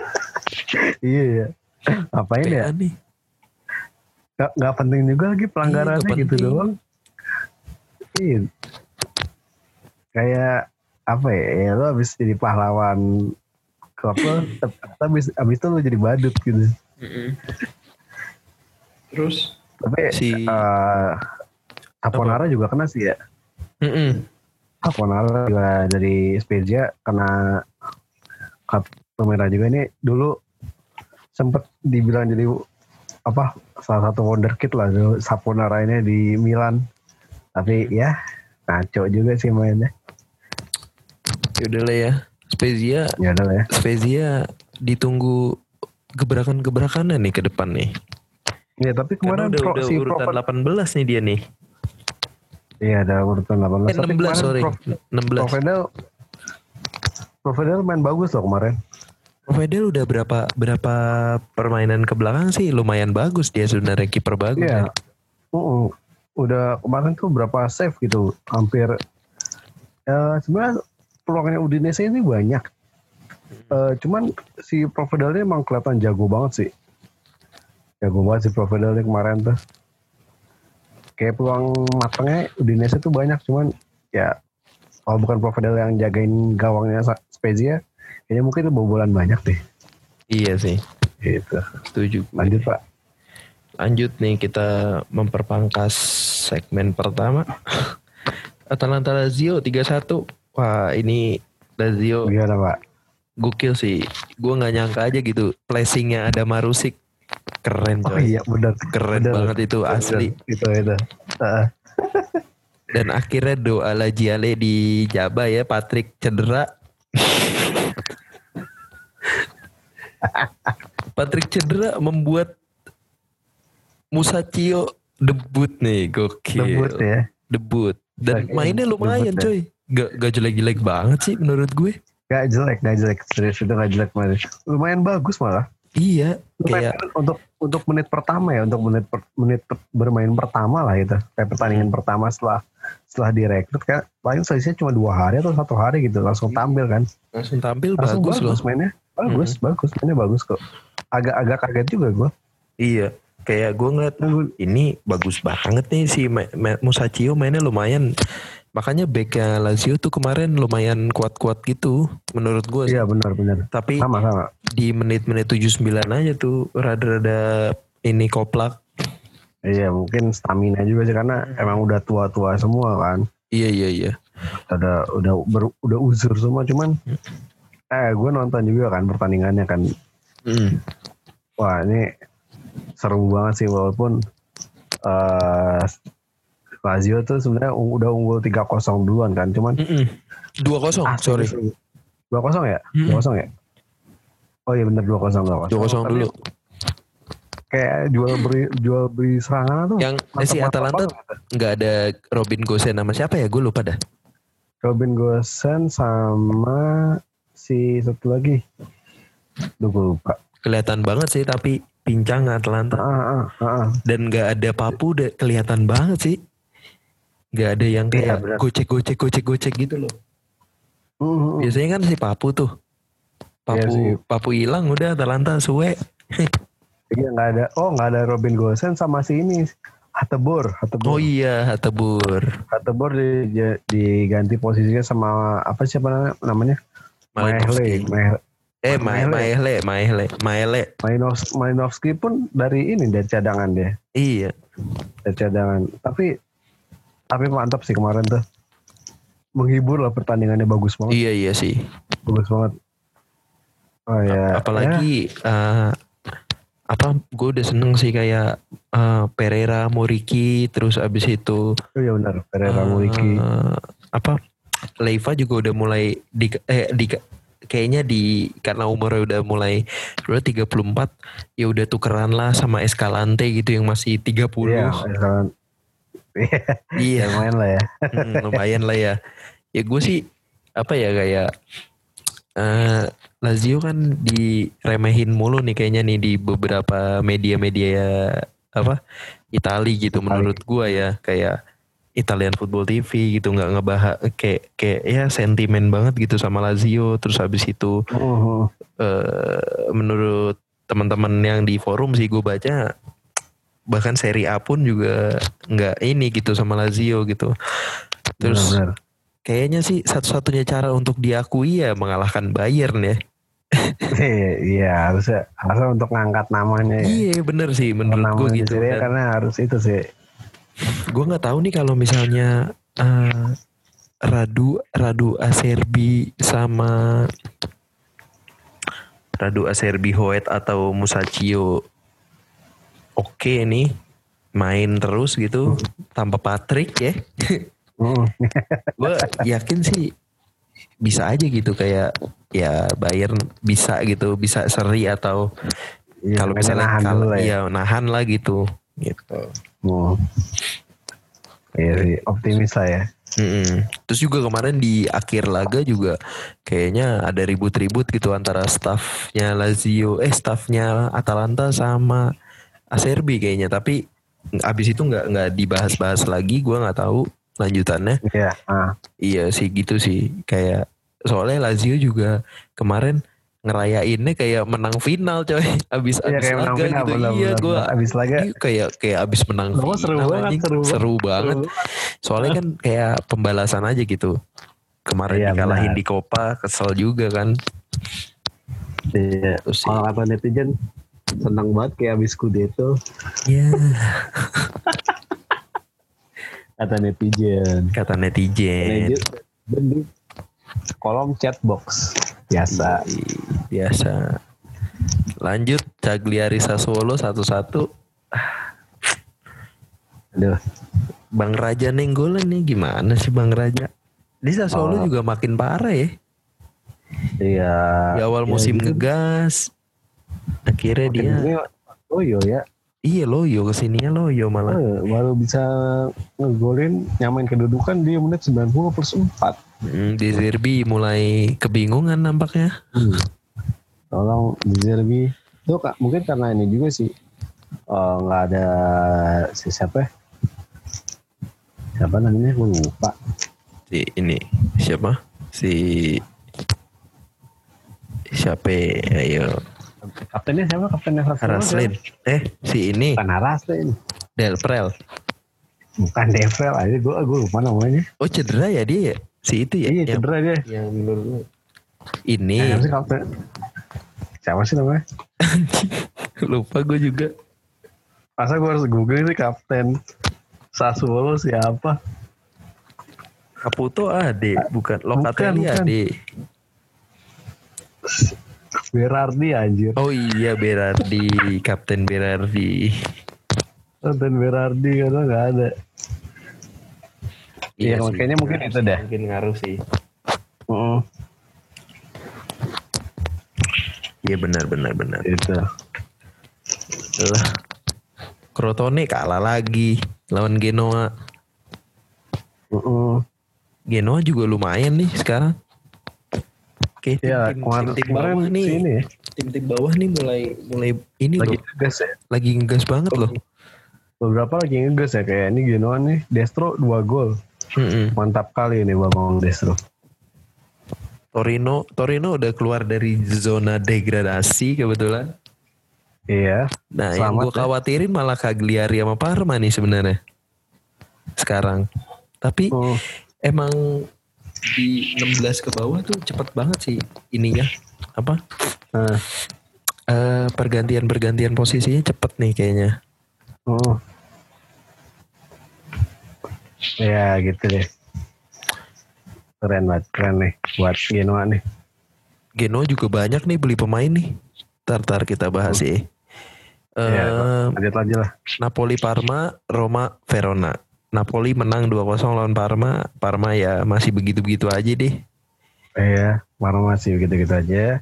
iya ya ngapain ya nih. nggak nggak penting juga lagi pelanggarannya Iya, nggak gitu doang iya. Kayak apa ya, ya lo habis jadi pahlawan apa habis habis itu lo jadi badut gitu. Terus? tapi Si- eh, Aponara juga kena sih ya. Mm-mm. Aponara juga dari Spezia kena kartu merah juga ini dulu sempet dibilang jadi apa salah satu wonderkid lah dulu Saponara ini di Milan tapi ya ngaco juga sih mainnya Yaudah lah ya. Spezia, ya udah lah ya Spezia ditunggu gebrakan-gebrakannya nih ke depan nih. Ya tapi Karena kemarin udah, pro, udah si urutan Prof- 18 nih dia nih. Iya ada urutan 18. Eh Tapi 16 kemarin sorry. Prof, 16. Provedel Provedel main bagus loh kemarin. Provedel udah berapa berapa permainan ke belakang sih lumayan bagus dia sebenarnya kiper bagus. Iya. ya. Uh, udah kemarin tuh berapa save gitu, hampir ya sebenarnya peluangnya Udinese ini banyak. Eh, cuman si Provedel ini emang kelihatan jago banget sih. Jago banget si Provedel ini kemarin tuh. Kayak peluang matangnya Udinese tuh banyak, cuman ya kalau bukan Provedel yang jagain gawangnya Spezia, kayaknya mungkin itu bobolan banyak deh. Iya sih. Gitu. Setuju. Lanjut Pak. Lanjut nih kita memperpangkas segmen pertama. Atalanta Lazio 3-1. Wah, ini Lazio Gimana Pak? gokil sih. Gue nggak nyangka aja gitu. Placingnya ada Marusik. Keren Oh coy. iya benar. Keren bener. banget itu asli. Itu itu. Heeh. Dan akhirnya doa Lajiale di Jaba ya. Patrick cedera. Patrick cedera membuat Musacchio debut nih. Gokil. Debut ya. Debut. Dan mainnya lumayan debut ya. coy. Gak, gak jelek-jelek banget sih menurut gue. Gak jelek, gak jelek. Serius itu gak jelek malah. Lumayan bagus malah. Iya. Lumayan Kayak untuk untuk menit pertama ya, untuk menit per- menit per- bermain pertama lah itu. Kayak pertandingan Hmm. pertama setelah setelah direkrut kan paling selisihnya cuma dua hari atau satu hari gitu langsung tampil kan. langsung tampil Langsung bagus, loh. mainnya. Bagus, bagus. Mainnya bagus kok. Agak-agak kaget juga gue. Iya. Kayak gue ngeliat ini bagus banget nih si Musacchio mainnya lumayan. Makanya backnya Lazio tuh kemarin lumayan kuat-kuat gitu menurut gue. Iya benar-benar. Tapi Sama sama. di menit-menit 79 aja tuh rada-rada ini koplak. Iya mungkin stamina juga sih karena emang udah tua-tua semua kan. Iya iya iya. Udah udah ber- udah uzur semua cuman eh gue nonton juga kan pertandingannya kan. Mm. Wah ini seru banget sih walaupun eh Lazio tuh sebenarnya udah unggul 3-0 duluan kan cuman. Dua kosong, asli sorry. seru. 2-0 ya? Mm. 2-0 ya? Oh iya bener 2-0 2-0. Dua kosong dulu. Kayak jual beli jual beli serangan tuh. Yang eh, si Atalanta nggak ada Robin Gosens nama siapa ya? Gue lupa dah. Robin Gosen sama si satu lagi. Duh gue lupa. Kelihatan banget sih tapi pincang Atalanta. Ah, ah, ah, ah. dan nggak ada papu udah kelihatan banget sih nggak ada yang Iya, kayak benar. gocek gocek gocek gocek gitu loh hmm, hmm. biasanya kan si papu tuh Iya papu sih. papu hilang udah Atalanta suwe Iya nggak ada. Oh nggak ada Robin Gosen sama si ini. Hatebor. Hatebor. oh iya Hatebur Hatebor di, diganti posisinya sama apa siapa namanya? namanya? Eh Maele. Ma- Maele Maele Maele Malinovski, Malinovski pun dari ini dari cadangan dia. iya Dari cadangan. Tapi tapi mantap sih kemarin tuh. Menghibur lah pertandingannya bagus banget. iya iya sih Bagus banget. Oh ya. apalagi eh, apa gue udah seneng sih kayak eh, Pereira Moriki terus abis itu Ya, oh iya benar. Pereira Eh, Muriki. apa Leiva juga udah mulai di eh di kayaknya di karena umurnya udah mulai udah 34 ya udah tukeran lah sama Escalante gitu yang masih 30 Iya. iya Ya, main lah ya. mm, lumayan lah ya ya gue sih apa ya kayak eh Lazio kan diremehin mulu nih kayaknya nih di beberapa media-media apa Itali gitu Itali. menurut gua ya kayak Italian Football TV gitu nggak ngebahas kayak kayak ya sentimen banget gitu sama Lazio terus habis itu Uh, eh menurut teman-teman yang di forum sih gue baca bahkan seri A pun juga nggak ini gitu sama Lazio gitu terus benar-benar. kayaknya sih satu-satunya cara untuk diakui ya mengalahkan Bayern ya Iya harusnya harusnya untuk ngangkat namanya ya. iya bener sih menurut gue gitu Dan karena harus itu sih. Gue nggak tahu nih kalau misalnya eh, Radu Radu Aserbi sama Radu Aserbi Hoet atau Musacchio oke nih main terus gitu tanpa Patrick ya Mm. gue yakin sih bisa aja gitu kayak ya Bayern bisa gitu bisa seri atau Iya, kalau misalnya nahan lah ya. iya nahan lah gitu gitu Oh. Iya sih, optimis lah ya. Mm-mm. Terus juga kemarin di akhir laga juga kayaknya ada ribut-ribut gitu antara staffnya Lazio, eh staffnya Atalanta sama Acerbi kayaknya. Tapi abis itu nggak nggak dibahas-bahas lagi, gua nggak tahu lanjutannya. Iya. Ah. Iya sih gitu sih, kayak soalnya Lazio juga kemarin ngerayainnya kayak menang final coy. Abis Iya abis kayak laga final gitu. benar, iya gue. Abis laga kayak kayak abis menang Oh, final seru banget, seru seru banget. Seru. soalnya kan kayak pembalasan aja gitu. Kemarin Iya, dikalahin benar. di Copa kesel juga kan. Iya. Kalau kata netizen senang banget kayak abis kudeto ya kata netizen. kata netizen. Netizen kolom chat box biasa. Biasa lanjut Cagliari Sassuolo satu-satu Aduh. Bang Raja nenggolan nih gimana sih Bang Raja di Sassuolo Oh. juga makin parah ya Iya. di awal Ya, musim gitu. ngegas akhirnya Makin dia Oh iya ya. iya loyo ke sininya loyo malah Eh, baru bisa ngegolin nyamain kedudukan dia menit 90 plus 4. Hmm, di Zerbi mulai kebingungan nampaknya Hmm. Tolong di Zerbi. Itu kak, mungkin karena ini juga sih eh, nggak ada si siapa ya? Siapa namanya? Gue lupa. si ini siapa si siapa ayo Kaptennya siapa? Kaptennya Sassuolo Haraslin eh si ini Bukan Haraslin. Del Prel Bukan Devel aja gue gue lupa namanya. oh cedera ya dia ya si itu ya iya yang, cedera dia. yang menurut lu ini Siapa sih? Siapa sih namanya? lupa gue juga Masa gue harus googling sih kapten Sassuolo siapa? Caputo ade bukan Locatelli bukan. ade Berardi anjir. oh iya Berardi Kapten Berardi Kapten Berardi karena nggak ada. Iya, sih. makanya mungkin itu dah. mungkin ngaruh sih Heeh, iya benar benar benar itu. lah Crotone kalah lagi lawan Genoa Heeh. Genoa juga lumayan nih sekarang Oke, Ya, tim, kemarin, tim, kemarin bawah nih, sini ya, tim-tim bawah nih mulai mulai ini lagi loh, ngegas ya. lagi ngegas banget loh. Beberapa lagi ngegas ya kayak ini Genoa nih, Destro 2 gol. Mm-mm. Mantap kali ini Bang Destro. Torino, Torino udah keluar dari zona degradasi kebetulan. Iya. Nah, yang gue khawatirin malah Cagliari sama Parma nih sebenarnya. Sekarang. Tapi Oh, emang di 16 ke bawah tuh cepet banget sih ininya. Apa? nah, Eh, pergantian-pergantian posisinya cepet nih kayaknya. oh. Ya gitu deh. Keren banget, keren nih buat Genoa nih. Genoa juga banyak nih beli pemain nih. Tar-tar kita bahas ya. Eh, Ya, lanjut aja lah. Napoli Parma, Roma Verona. Napoli menang 2-0 lawan Parma. Parma ya masih begitu-begitu aja deh. Iya, Parma masih gitu-gitu aja.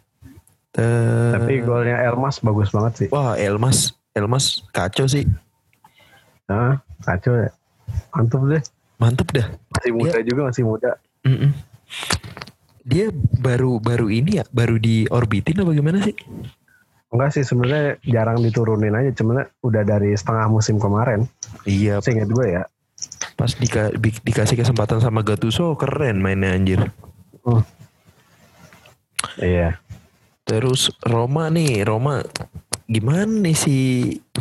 Eh, Tapi golnya Elmas bagus banget sih. wah Elmas, Elmas kacau sih. Nah, kacau ya. Mantap deh. Mantep dah. Masih muda juga, masih muda. Mm-mm. Dia baru baru ini ya, baru diorbitin apa gimana sih? Enggak sih sebenarnya jarang diturunin aja, cuman udah dari setengah musim kemarin. Iya, Seingat gue ya. pas dika- di- dikasih kesempatan sama Gattuso keren mainnya anjir. Hmm. Iya. Terus Roma nih, Roma gimana nih si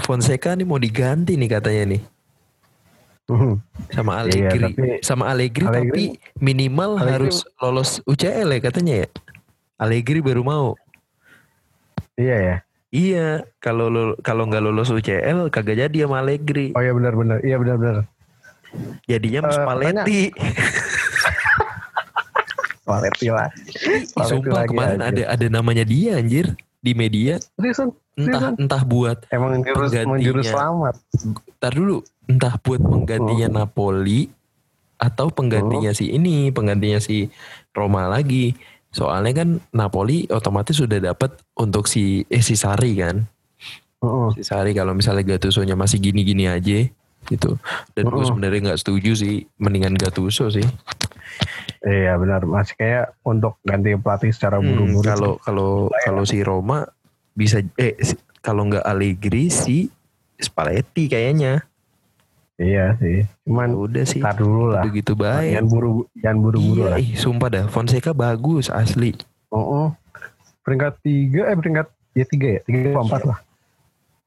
Fonseca nih mau diganti nih katanya nih Mhm. sama Iya, Allegri. tapi- sama Allegri, Allegri- tapi minimal Allegri- harus lolos UCL ya katanya ya. Allegri baru mau. Iya ya. Iya, kalau lo- kalau nggak lolos UCL kagak jadi sama Allegri. Oh iya benar-benar. Iya benar-benar. Jadinya Eh, Spalletti. Spalletti lah. Spalletti Sumpah lagi kemarin aja. ada ada namanya dia anjir di media. Seriusan? Entah Seriusan? entah buat Emang jurus, Penggantinya. menjurus selamat. Ntar dulu entah buat penggantinya Napoli atau penggantinya si ini, penggantinya si Roma lagi. Soalnya kan Napoli otomatis sudah dapat untuk si eh, si Sari kan. Heeh. Si Sari kalau misalnya Gattuso-nya masih gini-gini aja gitu. Dan gue Mm-mm. sebenarnya nggak setuju sih mendingan Gattuso sih. Iya benar masih kayak untuk ganti pelatih secara Hmm, buru-buru. Kalau kalau kalau si Roma bisa eh kalau nggak Allegri si Spalletti kayaknya. Iya sih. Ya Cuman udah sih. tar dulu lah. Begitu baik. Jangan buru jangan buru-buru Iya, lah. ih, sumpah dah Fonseca bagus asli. Oh, peringkat tiga eh peringkat ya tiga ya tiga apa empat lah.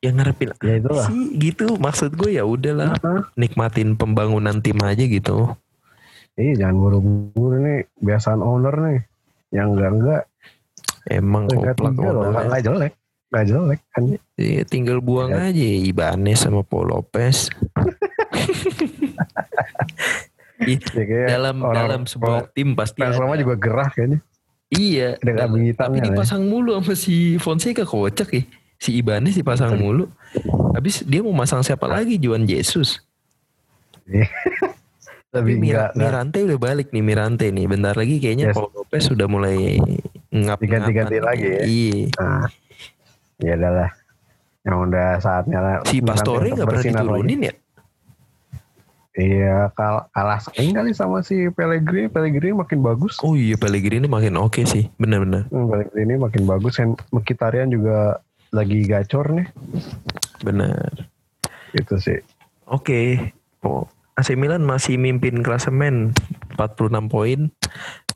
Yang ngarepin Ya itulah. sih gitu maksud gue ya udahlah Heeh. nikmatin pembangunan tim aja gitu. Iya jangan buru-buru nih biasaan owner nih. Yang enggak enggak Emang peringkat tiga loh enggak jelek. Enggak jelek kan. Iya, tinggal buang Ya. aja Ibanez sama Paul Lopez. Ya, kayak dalam orang- dalam sebuah tim pasti ada. Roma juga gerah kayaknya. Iya. Dengan dan- tapi hitamnya, dipasang mulu sama si Fonseca kocak ya. Si Ibanez dipasang mulu. Habis dia mau masang siapa lagi Juan Jesus. Tapi Mira- enggak, enggak Mirante udah balik nih Mirante nih. Bentar lagi kayaknya Yes. Paul Lopez sudah mulai ngap Diganti-ganti lagi ya? Iya. Nah, ya adalah yang udah saatnya lah. Si Pastore nggak pernah bersinar lagi. diturunin ya? Iya, kal kalah sering kali sama si Pellegrini. Pellegrini makin bagus. Oh iya Pellegrini makin oke sih. Benar-benar. Hmm, Pellegrini makin bagus. Dan Mkhitaryan juga lagi gacor nih. Benar. Itu sih. Oke. Oh, AC Milan masih mimpin klasemen 46 poin.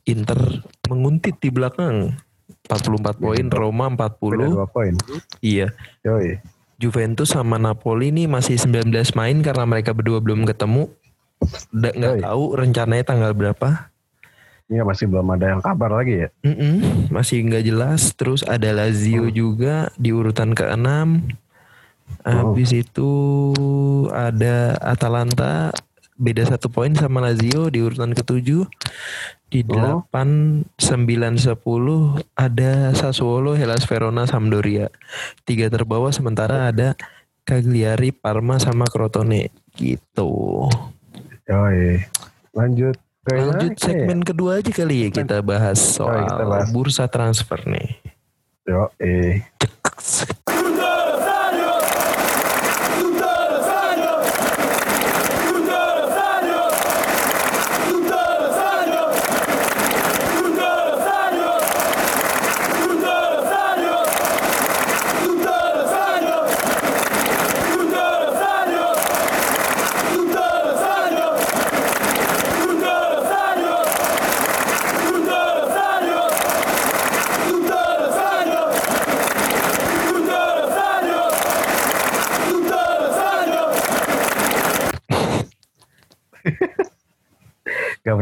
Inter menguntit di belakang 44 poin, Roma Beda 40. dua poin. Iya. Yoi. Juventus sama Napoli ini masih 19 main karena mereka berdua belum ketemu. Nggak Yoi. tahu rencananya tanggal berapa. Iya masih belum ada yang kabar lagi ya. Mm-mm, masih nggak jelas. Terus ada Lazio juga di urutan ke-6. Habis itu ada Atalanta beda satu poin sama Lazio di urutan ke-7. Di Oh. 8, 9, 10 ada Sassuolo, Hellas Verona, Sampdoria. Tiga terbawah sementara ada Cagliari, Parma sama Crotone gitu. Yoi. Lanjut ini Lanjut ya? segmen kedua aja kali ya kita bahas soal kita bahas. bursa transfer nih. Yoi. Gak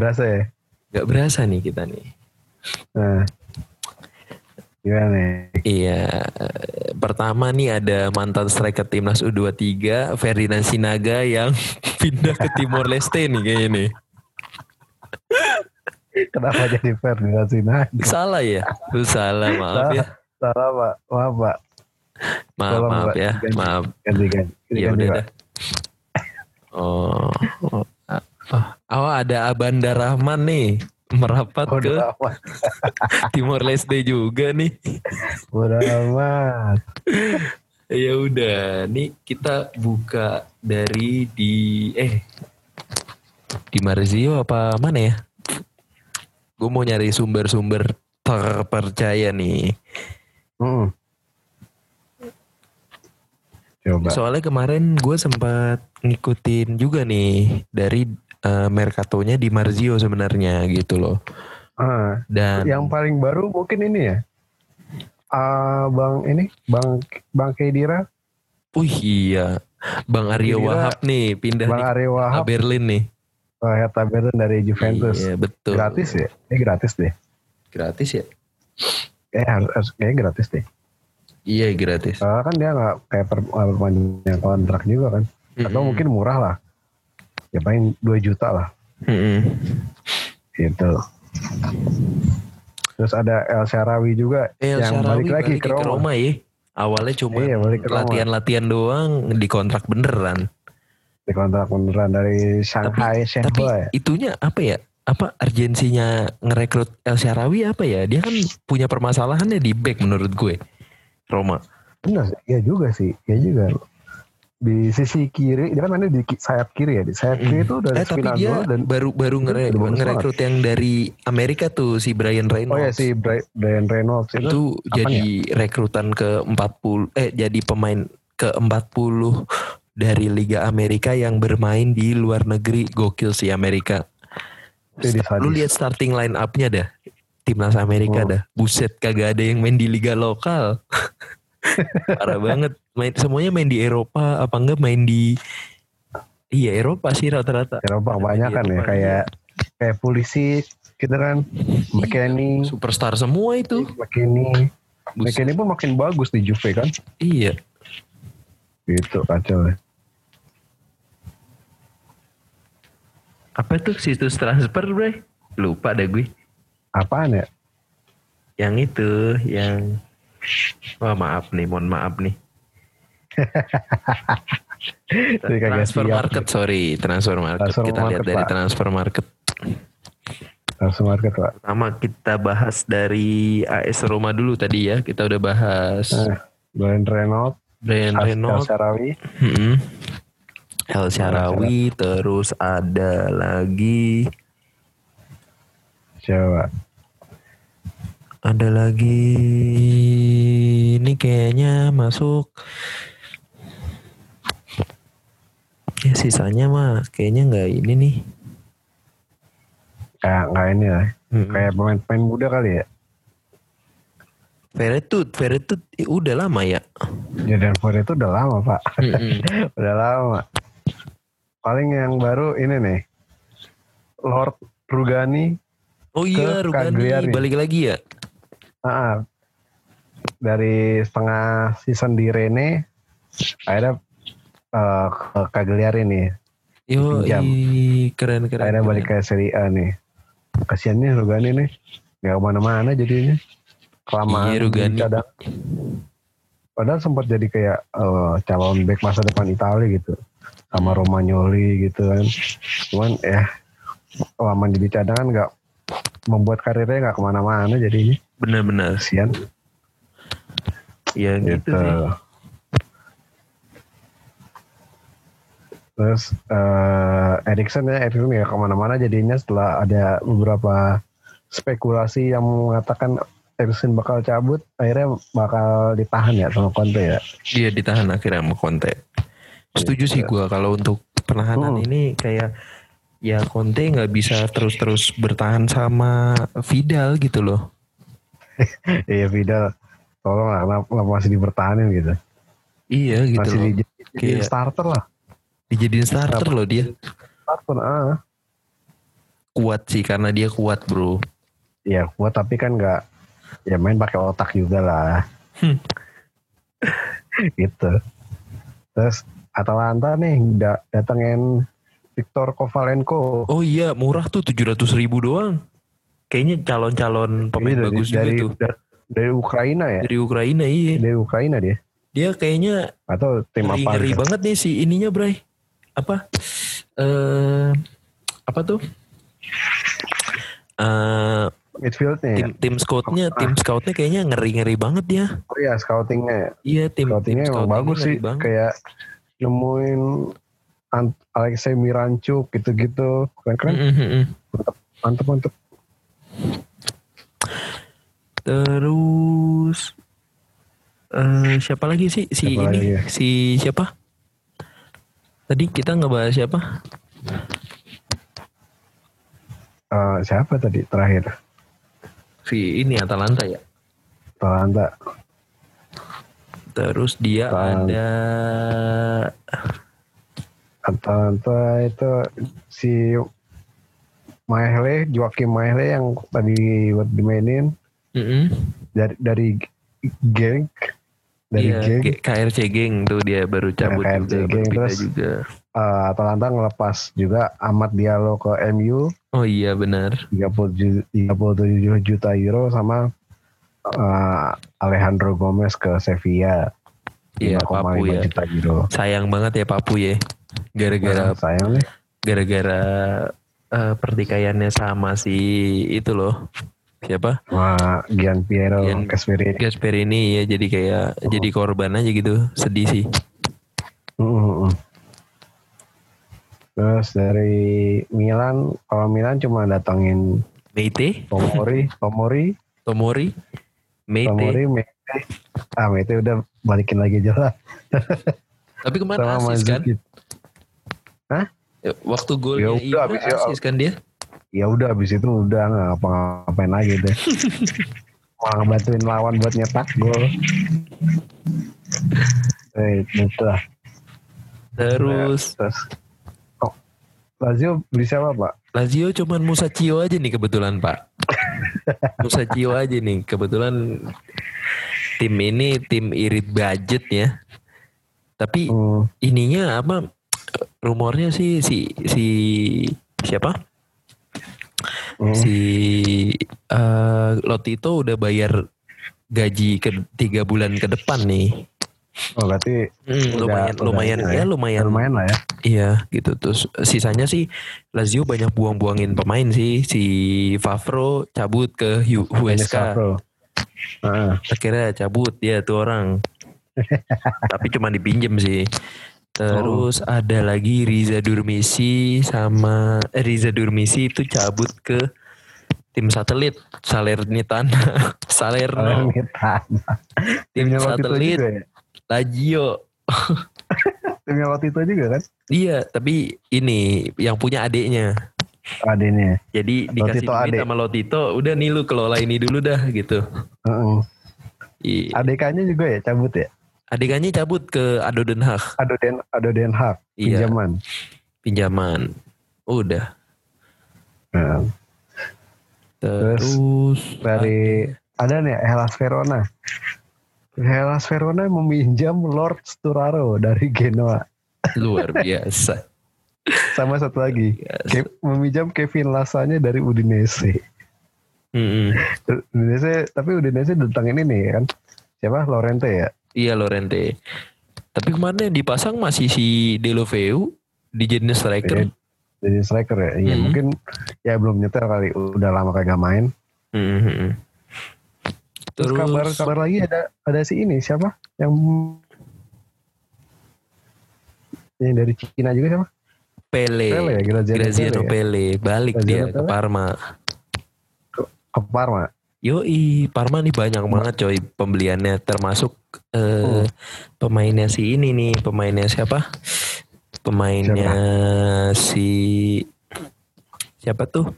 berasa ya. Gak berasa nih kita nih. Nah. Gimana nih? Iya, pertama nih ada mantan striker timnas U23 Ferdinand Sinaga yang pindah ke Timor Leste nih kayaknya nih. Kenapa jadi Ferdinand Sinaga? Salah ya? Lu salah, maaf ya. Salah pak. Maaf pak. Maaf, Tolong, maaf ya. diganti. Maaf. Ganti ganti. Ya Ganti, udah Pak. Oh, oh, ah, oh, ada Abanda Rahman nih merapat Oh, ke. Timor Leste juga nih. Udah amat. Ya udah, nih kita buka dari di eh di Marzio apa mana ya? Gue mau nyari sumber-sumber terpercaya nih. Hmm. Coba. Soalnya kemarin gue sempat ngikutin juga nih dari eh, Mercatonya di Marzio sebenarnya gitu loh. Ah, Dan yang paling baru mungkin ini ya. Ah, bang ini, bang Bang Kedira, Wih iya, Bang Aryo Wahab nih pindah Bang Aryo Wahab, Berlin nih. oh, Hertha Berlin dari Juventus. Iya betul. Gratis ya? Ini gratis deh. Gratis ya? Eh harus, harus kayaknya gratis deh. Iya gratis. Soalnya kan dia nggak kayak per, perpanjang kontrak juga kan. Atau Mm-mm. mungkin murah lah. Ya paling 2 juta lah. Mm-mm. Gitu. Terus ada El Sharawi juga El yang Sharawi balik lagi ke Roma. ya. Awalnya cuma Iya, balik Roma. latihan-latihan doang di kontrak beneran. Di kontrak beneran dari Shanghai Tapi ya. itunya apa ya? Apa urgensinya ngerekrut El Sharawi apa ya? Dia kan punya permasalahannya di back menurut gue. Roma. Benar iya juga sih, iya juga. Di sisi kiri, dia kan mainnya di sayap kiri ya. Di sayap kiri itu udah Eh tapi dia dan baru baru ngere- ngerekrut yang dari Amerika tuh si Brian Reynolds. oh ya si Bri- Brian Reynolds itu, itu jadi rekrutan ke 40 eh jadi pemain ke 40 dari Liga Amerika yang bermain di luar negeri gokil sih Amerika. Jadi Lu lihat starting line up-nya dah. Timnas Amerika Oh. dah. Buset kagak ada yang main di liga lokal. Parah banget. Main semuanya main di Eropa apa enggak main di Iya Eropa sih rata-rata. Eropa banyak kan ya Eropa, kayak kayak polisi gitu kan McKennie Superstar semua itu. McKennie Buset. McKennie pun makin bagus di Juve kan Iya. gitu kacau ya Apa tuh situs transfer, Bre? Lupa deh gue. apaan ya Yang itu, yang Wah maaf nih, mohon maaf nih. Transfer siap. market, sorry, transfer market. Transfer kita lihat market, dari Pak. transfer market. langsung market pak Pertama kita bahas dari AS Roma dulu tadi ya. Kita udah bahas Eh, Brian Reynolds Brian Reynolds, Sharawi mm-mm. El Sharawi, terus ada lagi, siapa ada lagi. Ini kayaknya masuk. Ya sisanya mah kayaknya nggak ini nih. kayak nggak ini lah Mm-mm. kayak pemain-pemain muda kali ya Veretut, Veretut eh, udah lama ya. Jordan Ford itu udah lama pak Mm-mm. udah lama paling yang baru ini nih Lord Rugani Oh iya, Ke Rugani Cagliari. balik lagi ya. Ah, dari setengah season di Rene akhirnya eh, ke Cagliari nih Yo, keren keren. akhirnya keren. balik ke Serie A nih kasian nih Rugani nih nggak ke mana-mana jadinya kelamaan Iya, Rugani. cadang padahal sempat jadi kayak eh, calon back masa depan Italia gitu sama Hmm. Romagnoli gitu kan cuman ya kelamaan jadi cadangan nggak membuat karirnya nggak ke mana-mana jadinya Benar-benar. kasian Ya gitu, gitu. sih. Terus eh Erikson ya Erikson nggak ke mana-mana jadinya setelah ada beberapa spekulasi yang mengatakan Erikson bakal cabut, akhirnya bakal ditahan ya sama Conte ya. Dia ditahan akhirnya sama Conte. Setuju sih gua kalau untuk penahanan Hmm. ini kayak ya Conte nggak bisa terus-terus bertahan sama Vidal gitu loh. Iya Vidal, tolong lah kenapa, kenapa masih dipertahanin gitu. Iya gitu masih loh. di, dijadiin Kayak- starter lah. Dijadiin starter loh dia. Starter, ah. Kuat sih karena dia kuat bro. Ya kuat tapi kan nggak, ya main pakai otak juga lah. Hmm. gitu. Terus Atalanta nih da- datengin Victor Kovalenko. Oh iya murah tuh 700 ribu doang. Kayaknya calon-calon pemain Ini dari, bagus dari, juga tuh. da- dari Ukraina ya? Dari Ukraina iya. Dari Ukraina dia? Dia kayaknya Atau tim ngeri, apa? ngeri gitu? banget nih si ininya Bray. Apa? Eh apa tuh? Eh Midfieldnya ya? tim tim scoutnya Ah. tim scoutnya kayaknya ngeri ngeri banget ya. Oh iya scoutingnya ya. Iya tim Scoutingnya tim emang bagus sih. banget. Kayak nemuin Alexei Miranchuk gitu-gitu. Keren-keren. Mm, mm, mm. Mantep-mantep. Terus eh siapa lagi sih si Siapa ini ya? si siapa? Tadi kita ngebahas siapa? Eh, siapa tadi terakhir? Si ini Atalanta ya. Atalanta. Terus dia Atalanta. ada Atalanta itu si Mahle, Joaquim Mahle yang tadi buat dimainin Mm-mm. dari dari geng dari Iya, geng KRC Geng tuh dia baru cabut KRC juga, Geng, terus- juga. Eh, Atalanta ngelepas juga Amat Diallo ke MU Oh iya benar. 37 37 juta euro sama eh, Alejandro Gomez ke Sevilla Iya 5,5 Papu ya. juta euro. Sayang banget ya Papu ya. Gara-gara nih. gara-gara eh, pertikaiannya sama si itu loh. siapa Sama Gian Piero Gian- Gasperini. Gasperini ya jadi kayak jadi korban aja gitu sedih sih mm, mm. Terus dari Milan, kalau Milan cuma datangin Meite Tomori, Tomori, Tomori Meite Tomori, Mete. Ah, Mete udah balikin lagi aja lah. tapi kemarin Sama asis kan. Ya, waktu golnya Ya udah, Ibra habis ya. asis kan dia Ya udah abis itu udah nggak ngapa-ngapain lagi deh. Mau ngebantuin lawan buat nyetak gol. Eh, itu lah. terus Terus, oh, Lazio beli siapa pak? Lazio cuman Musa Cio aja nih kebetulan pak Musa Cio aja nih kebetulan tim ini tim irit budget ya tapi Hmm, ininya apa rumornya sih si si siapa hmm. si eh, Lotito udah bayar gaji ke tiga bulan ke depan nih Oh berarti Hmm, lumayan Udah- lumayan ya ya. lumayan lumayan lah ya. iya gitu terus sisanya sih Lazio banyak buang-buangin pemain sih si Favro cabut ke Favro. Heeh. akhirnya cabut dia tuh orang tapi cuma dipinjem sih terus ada lagi Riza Durmisi sama eh, Riza Durmisi itu cabut ke tim satelit Salernitana Salerno Salernitana. tim Timnya satelit ya. Lazio Timnya waktu itu juga kan? iya tapi ini yang punya adeknya Adanya. Jadi dikasih Lotito duit adek. sama Lotito, udah nih lu kelola ini dulu dah gitu. Heeh. I- Adekannya juga ya cabut ya. Adegannya cabut ke Ado Den Haag, Ado Den Ado Den Haag Iya. pinjaman. pinjaman. Udah. Nah, Terus, dari ada nih Hellas Verona. Hellas Verona meminjam Lord Sturaro dari Genoa. luar biasa. Sama satu lagi. Ke- meminjam Kevin Lasanya dari Udinese. Mm-mm. Udinese, tapi Udinese datangin ini kan. Siapa? Lorente ya? Iya Lorente. Tapi kemarin yang dipasang masih si Deloveu di jenis striker. Iya. Jadi striker ya. Iya, Hmm. mungkin ya belum nyetel kali. Udah lama kagak main. Mm-mm. Terus, kabar kabar lagi ada ada si ini siapa? Yang yang dari Cina juga siapa? Pele, Pele ya, Graziano Graziano Pele ya? Pele, balik Graziano dia ke Pele? Parma. Ke Parma. Yoi, Parma nih banyak banget coy pembeliannya termasuk eh, Hmm. pemainnya si ini nih, pemainnya siapa? Pemainnya si siapa tuh?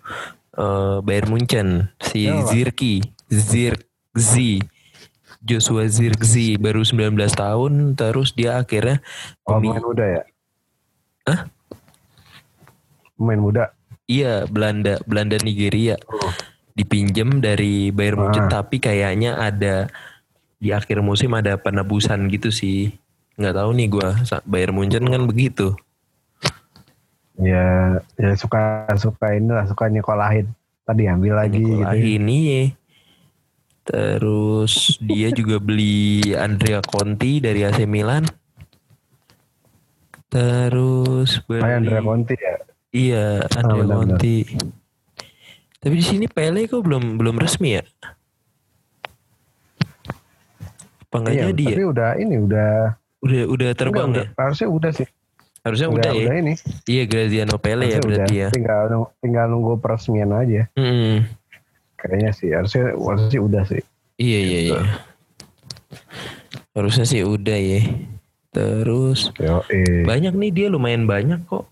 Eh Bayern Munchen, si Siapa? Zirki, Zirkzi. Joshua Zirkzi baru 19 tahun terus dia akhirnya Oh, pemain muda ya? Hah? Pemain muda. Iya, Belanda, Belanda Nigeria. Oh. Dipinjem dari Bayern Munchen Ah. tapi kayaknya ada di akhir musim ada penebusan gitu sih. Nggak tahu nih gua Bayern Munchen kan begitu. Ya, ya suka suka inilah suka nyekolahin. Tadi ambil lagi gitu. Nikolahin iya. Terus dia juga beli Andrea Conti dari AC Milan. Terus beli Andrea Conti ya. Iya, Andrea benar-benar. Conti. Tapi di sini Pele kok belum belum resmi ya? Apa nggak Iya, jadi ya? tapi udah ini udah Udah udah terbang udah, ya? udah. Harusnya udah sih. Harusnya udah, udah, ya. udah ini. Iya Graziano Pele ya Harusnya udah. berarti ya. Tinggal nung- tinggal nunggu peresmian aja. Mm-mm. Kayaknya sih harusnya harusnya sih udah sih. Iya iya iya. Harusnya sih udah ya. Terus Yo, eh. banyak nih dia lumayan banyak kok.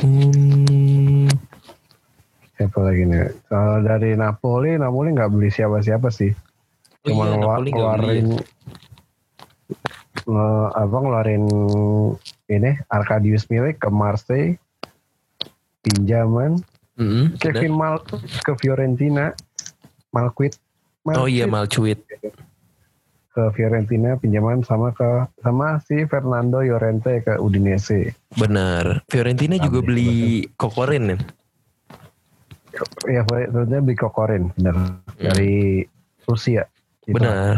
Hmm, Siapa lagi nih? Kalau dari Napoli, Napoli nggak beli siapa-siapa sih. Oh Cuma iya, ngelu- Napoli nggak beli ya. ngeluarin nge- apa ngeluarin ini Arkadius Milik ke Marseille pinjaman mm-mm, Kevin Mal ke Fiorentina Malquit Oh iya Malquit. Ke Fiorentina pinjaman sama ke sama si Fernando Llorente ke Udinese Benar. Fiorentina juga beli Kokorin kan? ya Fiorentina beli Kokorin benar dari Rusia Gitu. Benar.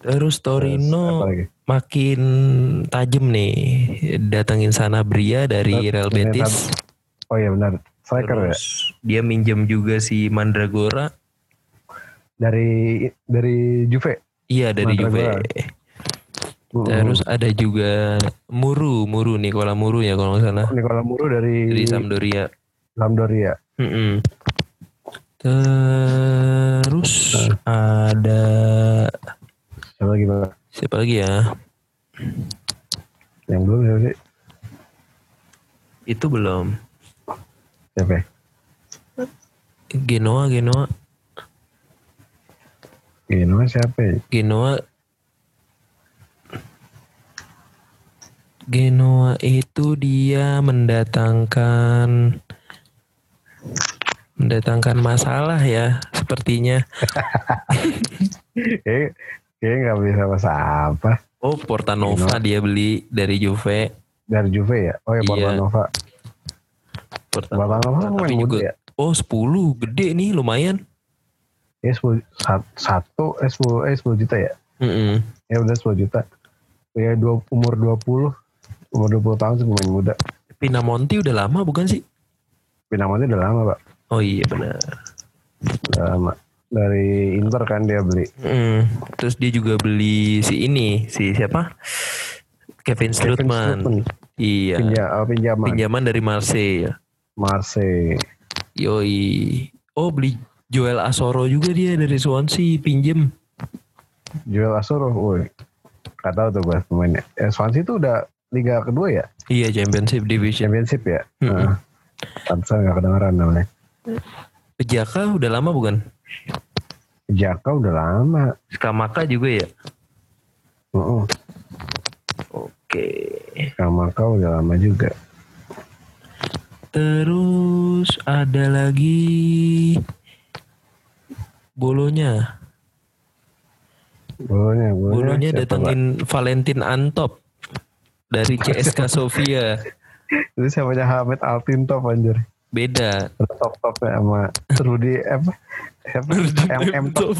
Terus Terus Torino lagi? makin tajam nih datangin Sanabria dari Benar, Real. Betis. Oh iya benar. striker ya Terus dia minjem juga si Mandragora. Dari dari Juve. Iya dari Juve. Terus ada juga Muru, Muru Nicola Muru ya kalau nggak salah Nicola Muro dari, dari Sampdoria. Sampdoria. Mm-mm. Terus ada Siapa lagi Pak? siapa lagi ya? Yang belum siapa sih? Itu belum. Siapa? ya? Genoa, Genoa, siapa ya? Genoa. Genoa itu dia mendatangkan mendatangkan masalah ya sepertinya. Kayak kayak nggak bisa bahasa apa Oh, Portanova dia beli dari Juve. dari Juve ya. Oh ya Iya. Portanova. Portanova, Portanova kan tapi juga ya. Oh 10 gede nih lumayan. Ya 10, sat- satu eh 10 eh 10 juta ya. Mm-mm. Ya udah 10 juta. Ya dua, umur 20 umur 20 tahun sih pemain muda. Pinamonti udah lama bukan sih? Pinamonti udah lama pak. Oh iya benar. Udah lama. Dari Inter kan dia beli. Mm. Terus dia juga beli si ini, si siapa? Kevin. Strootman. Iya. Pinja, oh, pinjaman. Pinjaman dari Marseille. Marseille. Yoi. Oh beli Joel Asoro juga dia dari Swansea pinjem. Joel Asoro. Woi. Gak tau tuh gue pemainnya. Eh, Swansea itu udah liga kedua ya? Iya Championship Division. Championship ya? Mm-mm. Nah, Pantesan gak kedengeran namanya. Jaka udah lama bukan? Jaka udah lama. Skamaka juga ya? Heeh. Oke. Kamaka udah lama juga. Terus ada lagi Bolonya. Bolonya, bolonya, Bolonya datengin Valentin Antop dari CSKA Sofia. Itu siapanya Hamid Altintop anjir. Beda. Top-topnya sama Rudy apa? Siapa? M, M Top.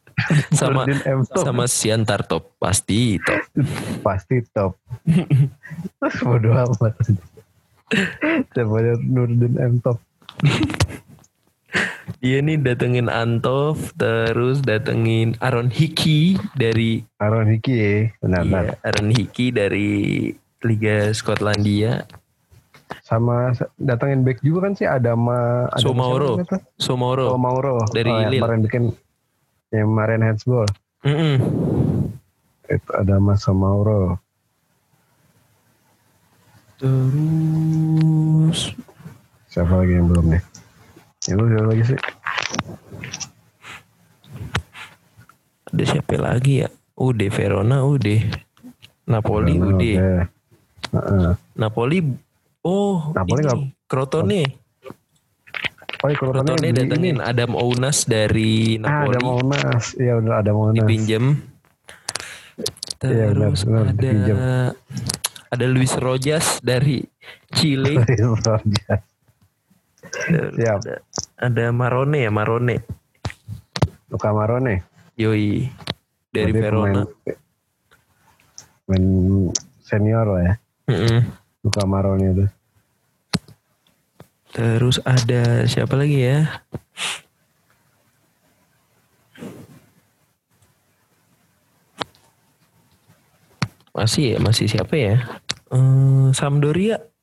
sama M Top. sama Siantar Top pasti top. Pasti top. Bodoh amat. Siapanya Nurdin M Top. Dia nih datengin Antov, terus datengin Aaron Hickey dari Aaron Hickey ya. Benar-benar. iya, Aaron Hickey dari Liga Skotlandia. Sama datangin back juga kan sih Adama. Adama Somauro. siapa namanya tuh? Somoro. Oh, Mauro. Dari oh, yang Lille. kemarin bikin yang kemarin handsball. Mm-mm. Itu Adama Somauro. Terus Siapa lagi yang belum nih? Yang lu siapa lagi sih? ada siapa lagi ya? Udah Verona, udah Napoli, Karena udah oke. Heeh. Napoli. Oh, Napoli ini, Crotone. Oh, iya, Crotone datengin ini. Adam Ounas dari Ah, ada Napoli. Monas. Iya udah ada Monas. dipinjem. Iya, benar, Terus benar, ada dipinjem. ada Luis Rojas dari Chile. Rojas. Terus Siap. ada, ada Marone ya Marone. Luka Marone. Yoi dari Berarti Verona. Pemain, pemain senior lah ya. Mm-mm. Luka Marone itu. Terus ada siapa lagi ya? Masih ya, masih siapa ya? Eh, Sampdoria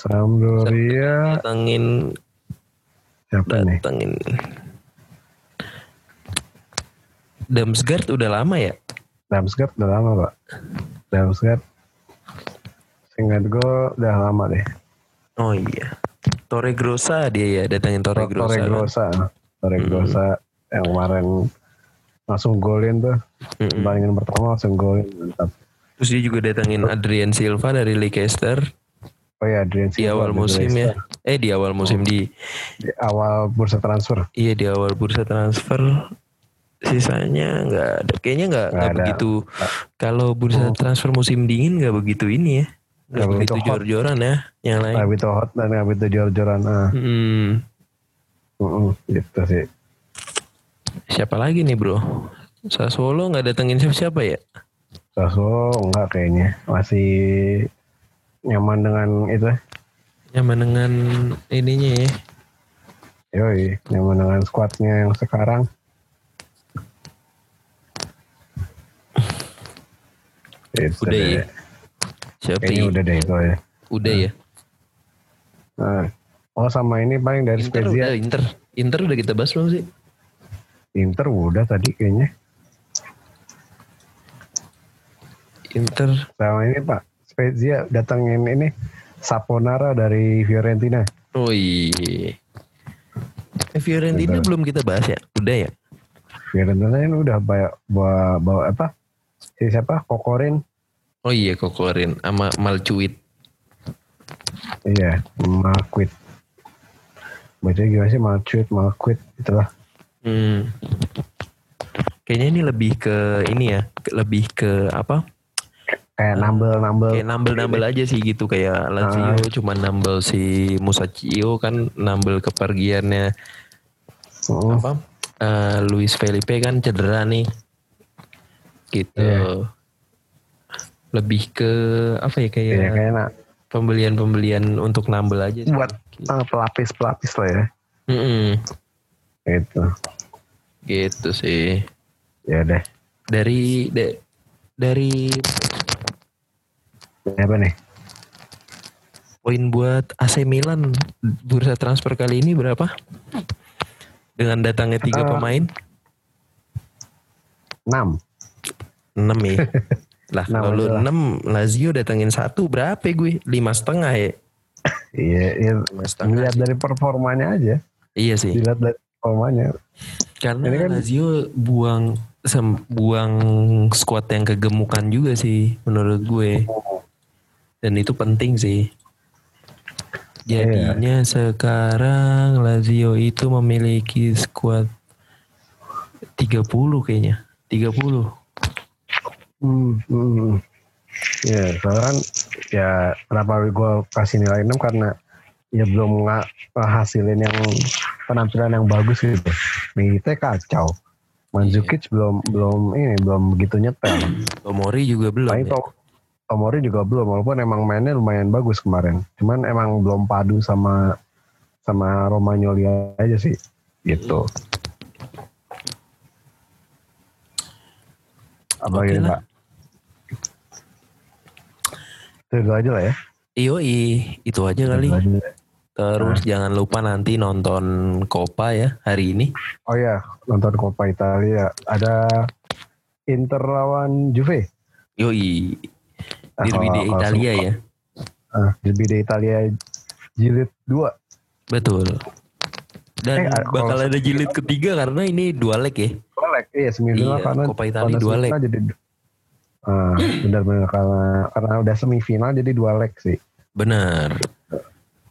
Sampdoria datengin siapa nih? datengin Damsgaard udah lama ya? Damsgaard udah lama pak. Damsgaard Seingat gue udah lama deh. Oh iya. Torre Grossa dia ya, datengin Torre Grossa. Torre kan? Grossa. Torre Hmm. Yang kemarin langsung golin tuh. Mm-mm. Pertandingan pertama langsung golin. Mantap. Terus dia juga datengin Adrian Silva dari Leicester Oh iya Adrian di Silva awal dari musim ya. Eh di awal musim di Di awal bursa transfer. iya di awal bursa transfer. Sisanya nggak ada. Kayaknya nggak Nggak begitu. Kalau bursa Oh. transfer musim dingin nggak begitu ini ya. Nggak begitu begitu jor-joran ya. Yang lain. Nggak begitu hot dan nggak begitu jor-joran. Ah, Hmm. mm-mm, gitu sih. Siapa lagi nih bro? Sassuolo nggak datengin siapa-siapa ya? Sassuolo enggak kayaknya. Masih nyaman dengan itu Nyaman dengan ininya ya. Yoi, nyaman dengan squadnya yang sekarang. Itu Udah deh. ya? Siapa Kayaknya ya? udah deh itu ya. Udah ya. Nah. Oh sama ini paling dari Inter Spezia. udah, Inter. Inter udah kita bahas belum sih? Inter udah tadi kayaknya. Inter. Sama ini Pak, Spezia datangin ini Saponara dari Fiorentina. Oh iya. Eh, Fiorentina Inter. belum kita bahas ya? Udah ya? Fiorentina ini udah bawa, bawa, bawa apa? Si siapa? Kokorin. Oh iya Kokorin sama Malcuit. Iya, Malquit. Baca gimana sih Malquit, Malquit itulah. Hmm. Kayaknya ini lebih ke ini ya, lebih ke apa? Kayak nambel-nambel. Kayak nambel-nambel aja sih gitu kayak Lazio cuma nambel si Musacchio kan nambel kepergiannya Oh, apa? Eh, Luis Felipe kan cedera nih. Gitu. Iya. Lebih ke apa ya kayak Iya kayak pembelian-pembelian untuk nambel aja sih. buat ah, pelapis-pelapis lah ya. Mm-mm. Itu. Gitu sih. Ya deh. Dari de- dari Apa nih? poin buat AC Milan bursa transfer kali ini berapa? Dengan datangnya tiga Eh, pemain? 6. 6 ya. lah Enam kalau lu. 6 Lazio datangin satu berapa ya gue? Lima setengah ya? Iya, iya. Sih. dari performanya aja. Iya sih. Dilihat dari performanya. Karena Ini kan- Lazio buang sem- buang squad yang kegemukan juga sih menurut gue. Dan itu penting sih. Iya. Jadinya sekarang Lazio itu memiliki squad 30 kayaknya. 30. Hmm, hmm. Ya, soalnya kan ya kenapa gue kasih nilai 6 karena ya belum nga- ngehasilin yang penampilan yang bagus gitu. Milite kacau. Mandzukic belum belum ini belum begitu nyetel. Tomori juga belum. Paling ya? To- Tomori juga belum walaupun emang mainnya lumayan bagus kemarin. Cuman emang belum padu sama sama Romagnoli aja sih gitu. Apa gitu. Pak? Itu aja lah ya. Yoi, itu aja kali. Itu aja. Terus jangan lupa nanti nonton Copa ya hari ini. Oh ya, nonton Coppa Italia. Ada Inter lawan Juve. Yoi, Derby di Italia ya. Ah, Derby di Italia jilid 2. Betul. Dan Eh, bakal ada jilid ketiga karena ini dua leg ya. Dua leg. Iya, semifinal Iya, karena Coppa Italia dua leg. Jadi Ah, benar-benar karena karena udah semifinal jadi dua leg sih. Benar.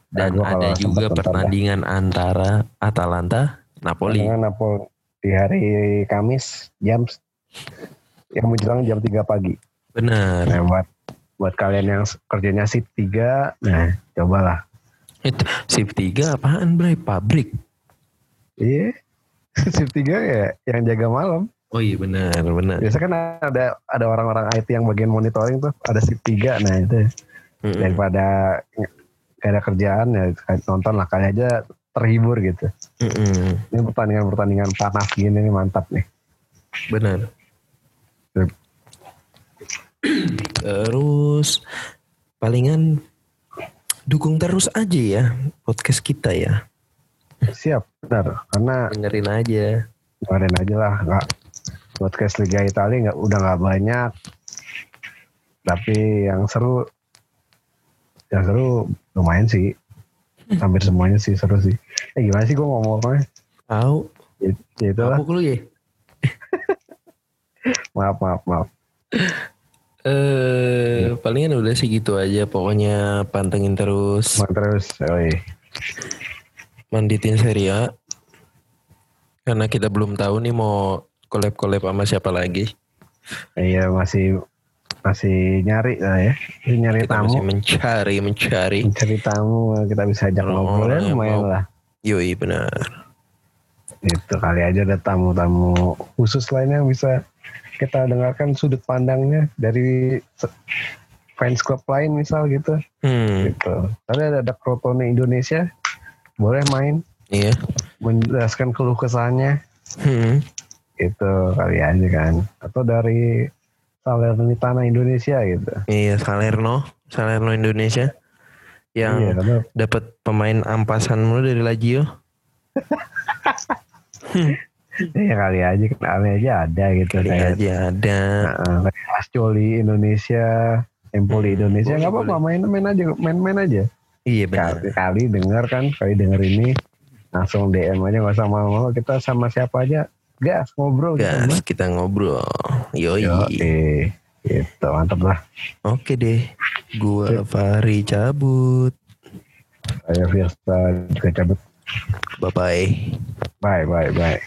Dan kalau ada juga pertandingan antara Atalanta Napoli. Dengan Napoli di hari Kamis jam yang menjelang jam 3 pagi. Benar. Nah, buat kalian yang kerjanya shift 3, nah cobalah. Itu shift 3 apaan, Bray? Pabrik. Iya. shift 3 ya yang jaga malam. Oh iya benar, benar. Biasa kan ada ada orang-orang IT yang bagian monitoring tuh ada shift 3. Nah, itu Mm-mm. daripada gak ada kerjaan ya nonton lah kali aja terhibur gitu. Mm-mm. Ini pertandingan-pertandingan panas gini nih mantap nih. Benar. Terus palingan dukung terus aja ya podcast kita ya. Siap, benar. Karena Dengerin aja. kemarin aja lah nggak podcast Liga Italia nggak udah nggak banyak. Tapi yang seru, yang seru lumayan sih. Hampir semuanya sih seru sih. Eh gimana sih gue ngomongnya? Tahu? Ya, ya itu lah. Aku lu ya. Maaf, maaf, maaf. Eh, palingan udah sih gitu aja. Pokoknya pantengin terus, Maaf terus. Oi. manditin Serie A. Karena kita belum tahu nih mau collab-collab sama siapa lagi. Iya masih masih nyari lah ya. Masih nyari Kita tamu. masih mencari, mencari. Mencari tamu kita bisa ajak Kalau ngobrol ya lumayan mau- lah. Yoi benar. Itu kali aja ada tamu-tamu khusus lainnya yang bisa kita dengarkan sudut pandangnya dari fans club lain misal gitu. Hmm, gitu. Tapi ada ada Crotone Indonesia boleh main. Iya. menjelaskan keluh kesahnya Hmm, gitu kali aja kan. Atau dari Salernitana Indonesia gitu. Iya Salerno, Salerno Indonesia. Iya yang karena dapat pemain ampasan mulu dari Lazio. ya kali aja kali aja ada gitu Kali kayak aja ada. Nah, kayak Ascoli Indonesia, Empoli Hmm, Indonesia nggak apa-apa main-main aja, main-main aja. Iya benar. Kali kali denger kan, kali denger ini langsung DM aja nggak sama mau kita sama siapa aja, gas ngobrol gitu. Gas Mas. kita ngobrol. Yoi. Yo, eh, gitu mantap lah. Oke deh. Gua Fahri cabut. Saya Fiesta juga cabut. Bye bye. Bye bye bye.